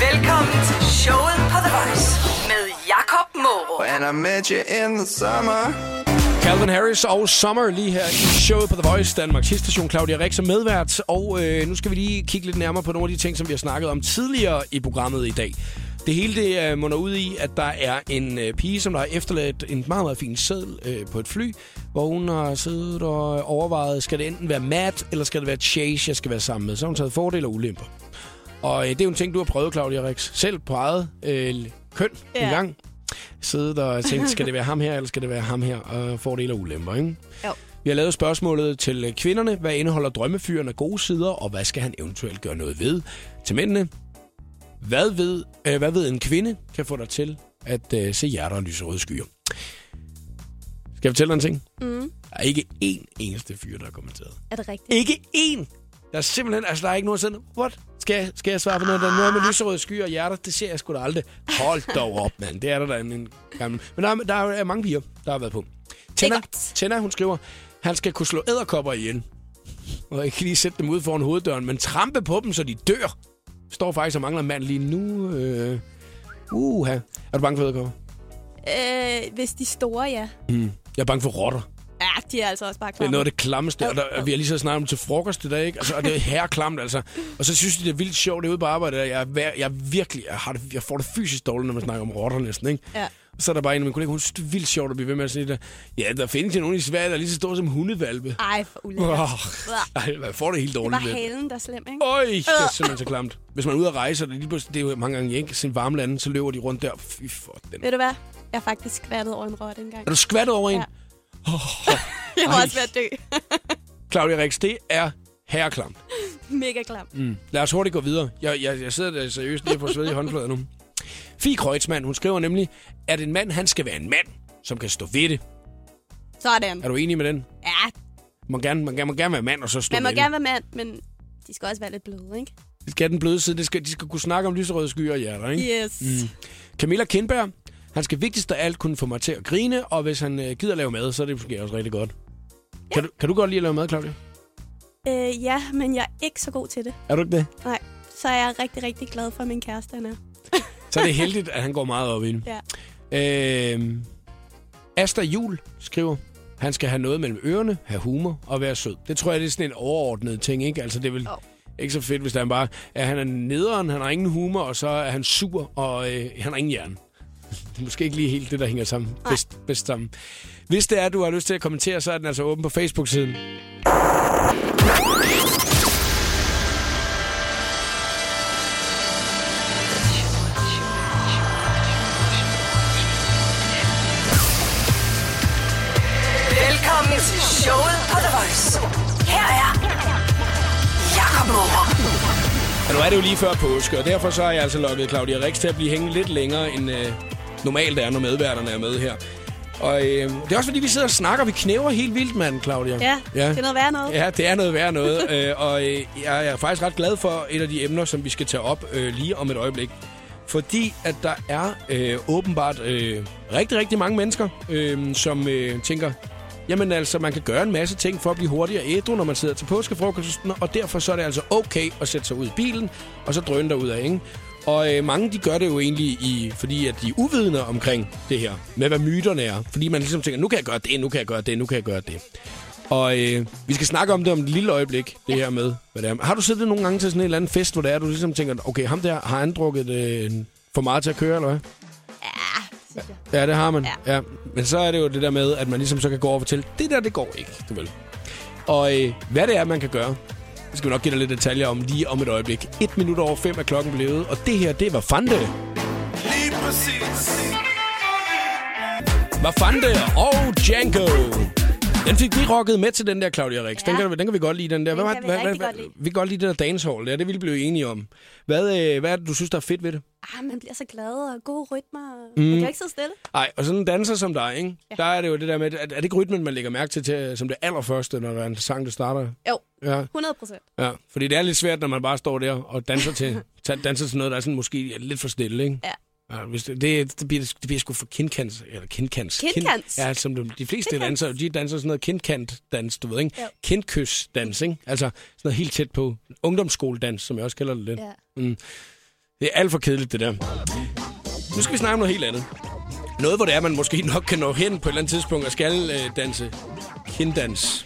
Speaker 3: Velkommen til showet på The Voice med Jakob Moro.
Speaker 16: When I met you in the summer.
Speaker 1: Calvin Harris og Summer lige her i showet på The Voice, Danmarks station. Claudia Rix er medvært, og øh, nu skal vi lige kigge lidt nærmere på nogle af de ting, som vi har snakket om tidligere i programmet i dag. Det hele det øh, munder ud i, at der er en øh, pige, som der har efterladt en meget, meget fin seddel øh, på et fly, hvor hun har siddet og overvejet, skal det enten være Matt, eller skal det være Chase, jeg skal være sammen med. Så har hun taget fordele og ulemper. Og øh, det er jo en ting, du har prøvet, Claudia Rix, selv på eget øh, køn
Speaker 2: Ja.
Speaker 1: en gang. Siddet og tænkt, skal det være ham her, eller skal det være ham her? Og fordele og ulemper, ikke?
Speaker 2: Jo.
Speaker 1: Vi har lavet spørgsmålet til øh, kvinderne. Hvad indeholder drømmefyren af gode sider, og hvad skal han eventuelt gøre noget ved? Til mændene. Hvad ved, øh, hvad ved en kvinde kan få dig til at øh, se hjerter og lyserøde skyer? Skal jeg fortælle dig en ting?
Speaker 2: Mm.
Speaker 1: Der er ikke én eneste fyr, der har kommenteret.
Speaker 2: Er det rigtigt?
Speaker 1: Ikke én! Der er simpelthen, altså der er ikke nogen sådan, what? Skal jeg, skal jeg svare på noget? Der er noget med lyserøde skyer og hjerter. Det ser jeg sgu da aldrig. Hold dog op, mand. Det er der da en, gammel. Men der er, der er mange piger, der har været på. Tenna, Tenna, hun skriver, han skal kunne slå æderkopper ihjel. Og ikke lige sætte dem ud foran hoveddøren, men trampe på dem, så de dør. Står faktisk og mangler en mand lige nu. Øh, uha. Er du bange for æderkopper?
Speaker 2: Øh, hvis de er store, ja.
Speaker 1: Mm. Jeg er bange for rotter.
Speaker 2: Ja, de er altså også bare
Speaker 1: Det er
Speaker 2: klamme.
Speaker 1: noget af det klammeste, og der, vi har lige så snakket om til frokost i dag, ikke? Altså, og det er herreklamt, altså. Og så synes de, det er vildt sjovt derude på arbejde. Jeg, er, vær- jeg er virkelig, jeg, har det, jeg får det fysisk dårligt, når man snakker om rotter næsten, ikke?
Speaker 2: Ja.
Speaker 1: Så er der bare en af mine kolleger, hun synes, det er vildt sjovt at blive ved med at sige det. Ja, der findes jo nogen i Sverige, der er lige så store som hundevalpe.
Speaker 2: Ej, for ulækkert. Oh.
Speaker 1: Ej, jeg får det helt
Speaker 2: Det
Speaker 1: dårligt
Speaker 2: var
Speaker 1: med.
Speaker 2: halen, der er slem, ikke?
Speaker 1: Øj, det er simpelthen så klamt. Hvis man er ude at rejse, og det er, lige pludselig- det er jo mange gange i ikke, sin varme lande, så løber de rundt der. Fy for den.
Speaker 2: Ved du hvad? Jeg har faktisk skvattet over en rotte engang.
Speaker 1: Er du skvattet over en?
Speaker 2: Ja.
Speaker 1: Oh,
Speaker 2: Jeg var
Speaker 1: Ej.
Speaker 2: også at dø.
Speaker 1: Claudia Rix, det er herreklamt.
Speaker 2: Mega klam.
Speaker 1: Mm. Lad os hurtigt gå videre. Jeg, jeg, jeg sidder der seriøst lige på svedige håndflader nu. Fie Kreutzmann, hun skriver nemlig, at en mand, han skal være en mand, som kan stå ved det.
Speaker 2: Sådan.
Speaker 1: Er du enig med den?
Speaker 2: Ja,
Speaker 1: Man gerne, man gerne, man gerne være mand, og så stå
Speaker 2: man må
Speaker 1: ved
Speaker 2: gerne være mand, men de skal også være lidt bløde, ikke?
Speaker 1: det. skal have den bløde side. Det skal, de skal kunne snakke om lyserøde skyer og hjerter, ikke?
Speaker 2: Yes.
Speaker 1: Mm. Camilla Kindberg, han skal vigtigst af alt kunne få mig til at grine, og hvis han øh, gider lave mad, så er det måske også rigtig godt. Ja. Kan, du, kan du godt lide at lave mad, Claudia?
Speaker 2: Øh, ja, men jeg er ikke så god til det.
Speaker 1: Er du ikke det?
Speaker 2: Nej, så er jeg rigtig, rigtig glad for, at min kæreste han er.
Speaker 1: Så er det heldigt, at han går meget op i det.
Speaker 2: Ja.
Speaker 1: Øh, Asta Jul skriver, han skal have noget mellem ørerne, have humor og være sød. Det tror jeg, det er sådan en overordnet ting, ikke? Altså, det er vel oh. ikke så fedt, hvis han bare at han er nederen, han har ingen humor, og så er han sur, og øh, han har ingen hjerne. Det er måske ikke lige helt det, der hænger sammen. Bedst, bedst sammen. Hvis det er, du har lyst til at kommentere, så er den altså åben på Facebook-siden.
Speaker 3: Voice. Her er Jakob Moro.
Speaker 1: Og nu er det jo lige før påske, og derfor så har jeg altså lukket Claudia Rix til at blive hængende lidt længere, end øh, normalt er, når medværterne er med her. Og øh, det er også fordi, vi sidder og snakker. Vi knæver helt vildt, mand, Claudia.
Speaker 2: Ja, det er noget værd noget.
Speaker 1: Ja, det er noget værd noget. øh, og øh, jeg er faktisk ret glad for et af de emner, som vi skal tage op øh, lige om et øjeblik. Fordi at der er øh, åbenbart øh, rigtig, rigtig mange mennesker, øh, som øh, tænker, jamen altså, man kan gøre en masse ting for at blive hurtigere ædru, når man sidder til påskefrokosten, og derfor så er det altså okay at sætte sig ud i bilen, og så drøne derud af, ikke? Og øh, mange de gør det jo egentlig, i, fordi at de er uvidende omkring det her, med hvad myterne er. Fordi man ligesom tænker, nu kan jeg gøre det, nu kan jeg gøre det, nu kan jeg gøre det. Og øh, vi skal snakke om det om et lille øjeblik, det her med, hvad det er. Har du siddet nogle gange til sådan en eller anden fest, hvor det er, du ligesom tænker, okay, ham der, har han drukket øh, for meget til at køre, eller hvad? Ja, det har man. Ja. ja. Men så er det jo det der med, at man ligesom så kan gå over og fortælle, det der, det går ikke, du vel. Og øh, hvad det er, man kan gøre, det skal vi nok give dig lidt detaljer om lige om et øjeblik. Et minut over fem er klokken blevet, og det her, det var Fante.
Speaker 9: Lige præcis.
Speaker 1: Var Fante og Django. Den fik vi rocket med til den der, Claudia Rix. Ja. Den, kan, den kan vi godt lide, den der.
Speaker 2: Den
Speaker 1: hvad,
Speaker 2: kan vi
Speaker 1: hvad, hvad,
Speaker 2: godt lide.
Speaker 1: Vi kan godt lide det der dancehall der. Det vil vi blive enige om. Hvad, øh, hvad er det, du synes, der er fedt ved det?
Speaker 2: Ah, man bliver så glad og gode rytmer.
Speaker 1: Mm.
Speaker 2: Man kan ikke sidde stille.
Speaker 1: Nej, og sådan en danser som dig, ikke? Ja. der er det jo det der med, at er det ikke rytmen, man lægger mærke til, til som det allerførste, når der er en sang, der starter?
Speaker 2: Jo,
Speaker 1: Ja.
Speaker 2: 100 procent.
Speaker 1: Ja, fordi det er lidt svært, når man bare står der og danser til, danser til noget, der er sådan måske lidt for stille, ikke?
Speaker 2: Ja.
Speaker 1: Ja, hvis det, det, det, bliver, det bliver sgu for kindkants, eller kindkants.
Speaker 2: Kindkants?
Speaker 1: ja, som de, de fleste danser, de danser sådan noget kindkant-dans, du ved, ikke?
Speaker 2: Jo.
Speaker 1: Kindkys-dans, ikke? Altså sådan noget helt tæt på. Ungdomsskoledans, som jeg også kalder det lidt.
Speaker 2: Ja.
Speaker 1: Mm. Det er alt for kedeligt, det der. Nu skal vi snakke om noget helt andet. Noget, hvor det er, man måske nok kan nå hen på et eller andet tidspunkt og skal øh, danse kinddans.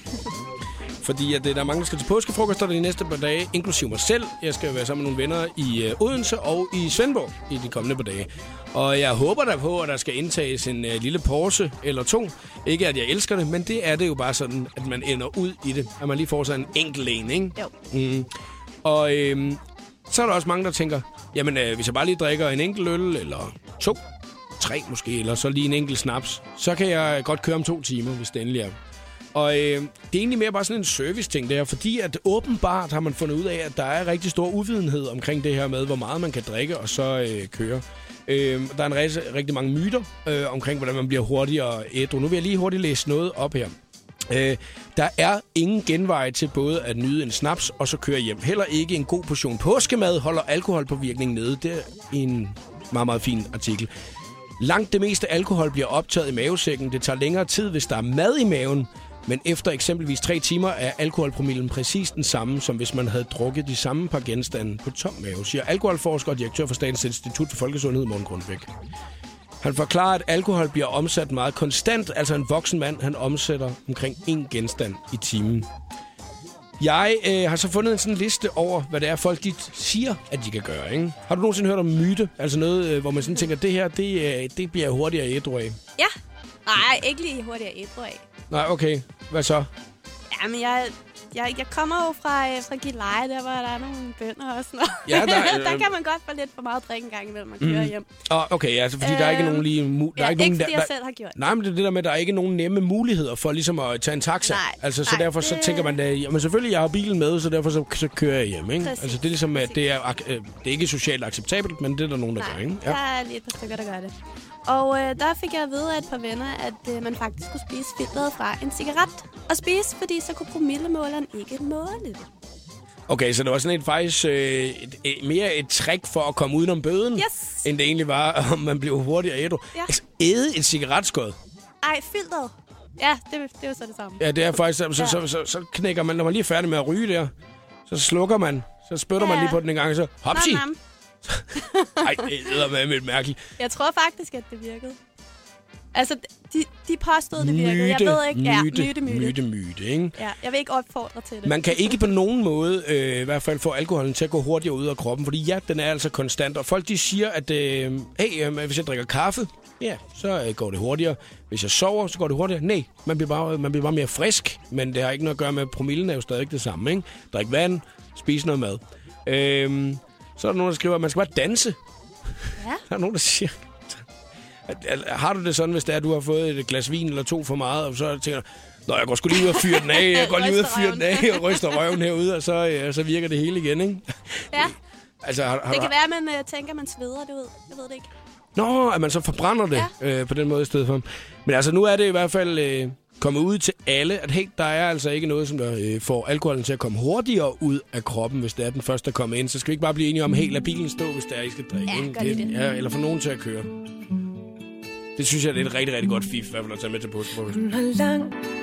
Speaker 1: Fordi at, øh, der er mange, der skal til påskefrokoster de næste par dage, inklusive mig selv. Jeg skal være sammen med nogle venner i øh, Odense og i Svendborg i de kommende par dage. Og jeg håber der på, at der skal indtages en øh, lille Porsche eller to. Ikke at jeg elsker det, men det er det jo bare sådan, at man ender ud i det. At man lige får sig en enkelt en, ikke?
Speaker 2: Jo.
Speaker 1: Mm. Og øh, så er der også mange, der tænker, jamen øh, hvis jeg bare lige drikker en enkelt øl, eller to, tre måske, eller så lige en enkelt snaps, så kan jeg godt køre om to timer, hvis det endelig er. Og øh, det er egentlig mere bare sådan en service-ting der, fordi at åbenbart har man fundet ud af, at der er rigtig stor uvidenhed omkring det her med, hvor meget man kan drikke og så øh, køre. Øh, der er en rigtig, rigtig mange myter øh, omkring, hvordan man bliver hurtigere ædru. Nu vil jeg lige hurtigt læse noget op her. Øh, der er ingen genvej til både at nyde en snaps og så køre hjem. Heller ikke en god portion påskemad holder alkoholpåvirkning nede. Det er en meget, meget fin artikel. Langt det meste alkohol bliver optaget i mavesækken. Det tager længere tid, hvis der er mad i maven. Men efter eksempelvis tre timer er alkoholpromillen præcis den samme, som hvis man havde drukket de samme par genstande på tom mave, siger alkoholforsker og direktør for Statens Institut for Folkesundhed, Morten Grundbæk. Han forklarer, at alkohol bliver omsat meget konstant. Altså en voksen mand, han omsætter omkring én genstand i timen. Jeg øh, har så fundet en sådan liste over, hvad det er, folk de siger, at de kan gøre. Ikke? Har du nogensinde hørt om myte? Altså noget, øh, hvor man sådan tænker, det her, det, øh, det bliver jeg hurtigere ædru af.
Speaker 2: Ja. Nej, ikke lige hurtigere ædru af.
Speaker 1: Nej, okay. Hvad så?
Speaker 2: Ja, men jeg, jeg, jeg kommer jo fra, øh, fra Gilleleje, der hvor der er nogle bønder og sådan noget.
Speaker 1: Ja, der-
Speaker 2: der kan man godt få lidt for meget drik en gang imellem og køre
Speaker 1: Mm.
Speaker 2: hjem.
Speaker 1: Oh, okay, altså, fordi øh, der er ikke
Speaker 2: Øhm,
Speaker 1: nogen lige... Mu- der
Speaker 2: ja,
Speaker 1: er ikke, nogen,
Speaker 2: ikke fordi
Speaker 1: der,
Speaker 2: jeg selv har gjort.
Speaker 1: Nej, men det er det der med, at der er ikke nogen nemme muligheder for ligesom at tage en taxa.
Speaker 2: Nej,
Speaker 1: altså, så
Speaker 2: nej,
Speaker 1: derfor så
Speaker 2: det-
Speaker 1: tænker man, at jamen, selvfølgelig, jeg har bilen med, så derfor så, så kører jeg hjem. Ikke?
Speaker 2: Præcis,
Speaker 1: Altså, det er ligesom, at det er, øh, det er ikke socialt acceptabelt, men det er der nogen, der gør. Ikke?
Speaker 2: Der er lige et par stykker, der gør det. Og øh, der fik jeg at vide af et par venner, at øh, man faktisk skulle spise filteret fra en cigaret. Og spise, fordi så kunne promillemåleren ikke måle.
Speaker 1: Okay, så det var sådan et faktisk øh, et, et, mere et trick for at komme udenom bøden,
Speaker 2: Yes.
Speaker 1: end det egentlig var, om man blev hurtigere ædru.
Speaker 2: Ja.
Speaker 1: Altså, æde et cigaretskod.
Speaker 2: Ej, filteret. Ja, det, det er jo så det samme.
Speaker 1: Ja, det er faktisk, så,
Speaker 2: Ja.
Speaker 1: så, så, så, knækker man, når man lige er færdig med at ryge der, så slukker man, så spytter man
Speaker 2: Ja.
Speaker 1: lige på den en gang, og så hopsi!
Speaker 2: Nam, nam.
Speaker 1: Ej, det er med mærkeligt.
Speaker 2: Jeg tror faktisk, at det virkede. Altså, de, de påstod, det virkede. jeg
Speaker 1: Myte,
Speaker 2: ved ikke. Ja,
Speaker 1: myte,
Speaker 2: myte, myte.
Speaker 1: myte, myte, ikke?
Speaker 2: Ja, jeg vil ikke opfordre til det.
Speaker 1: Man kan ikke på nogen måde øh, i hvert fald få alkoholen til at gå hurtigere ud af kroppen, fordi ja, den er altså konstant. Og folk de siger, at øh, hey, øh, hvis jeg drikker kaffe, ja, så øh, går det hurtigere. Hvis jeg sover, så går det hurtigere. Nej, man bliver, bare, man bliver bare mere frisk, men det har ikke noget at gøre med, at promillen er jo stadig det samme. Ikke? Drik vand, spis noget mad. Øh, så er der nogen, der skriver, at man skal bare danse.
Speaker 2: Ja.
Speaker 1: Der er nogen, der siger... Har du det sådan, hvis det er, at du har fået et glas vin eller to for meget, og så tænker du, Nå, jeg går sgu lige ud og fyre den af, jeg går lige ud og fyre den af og ryster røven herude, og så, ja, så virker det hele igen, ikke?
Speaker 2: Ja,
Speaker 1: Altså, har, har
Speaker 2: det kan være, at man øh, tænker, at man sveder det ud. Jeg ved det ikke.
Speaker 1: Nå, at man så forbrænder det ja. øh, på den måde i stedet for. Men altså, nu er det i hvert fald øh, kommet ud til alle, at hey, der er altså ikke noget, som der øh, får alkoholen til at komme hurtigere ud af kroppen, hvis det er den første, der kommer ind. Så skal vi ikke bare blive enige om, hey, lad bilen stå, hvis det er, I skal drikke.
Speaker 2: Ja, gør lige det.
Speaker 1: Ja, eller få nogen til at køre. Det synes jeg, det er et rigtig, rigtig godt fif, i hvert fald at tage med til påskefrokosten.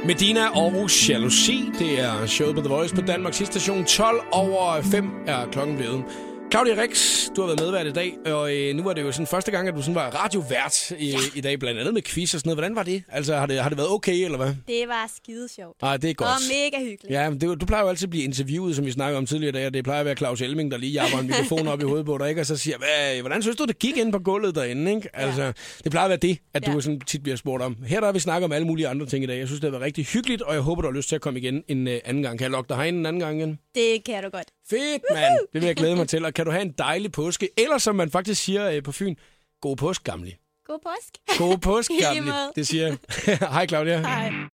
Speaker 1: Medina og Jalousi, det er showet på The Voice på Danmarks station. 12 over 5 er klokken blevet. Claudia Rex, du har været medvært i dag, og øh, nu var det jo sådan første gang, at du sådan var radiovært i, ja. i dag, blandt andet med quiz og sådan noget. Hvordan var det? Altså, har det, har det været okay, eller hvad?
Speaker 2: Det var skide sjovt.
Speaker 1: Nej, det er godt.
Speaker 2: Og mega hyggeligt.
Speaker 1: Ja, men det, du plejer jo altid at blive interviewet, som vi snakkede om tidligere i dag, og det plejer at være Claus Elming, der lige jabber en mikrofon op i hovedet på dig, ikke? og så siger, Hvad, hvordan synes du, det gik ind på gulvet derinde? Ikke? Altså, det plejer at være det, at du
Speaker 2: Ja.
Speaker 1: sådan tit bliver spurgt om. Her der har vi snakket om alle mulige andre ting i dag. Jeg synes, det har været rigtig hyggeligt, og jeg håber, du har lyst til at komme igen en uh, anden gang. Kan jeg lokke dig herind en anden gang igen?
Speaker 2: Det kan du godt.
Speaker 1: Fedt, mand! Det vil jeg glæde mig til. Og kan du have en dejlig påske? Eller som man faktisk siger uh, på Fyn, god påske, gamle.
Speaker 2: God påske.
Speaker 1: God påske, gamle. Det siger jeg. Hej, Claudia.
Speaker 2: Hej.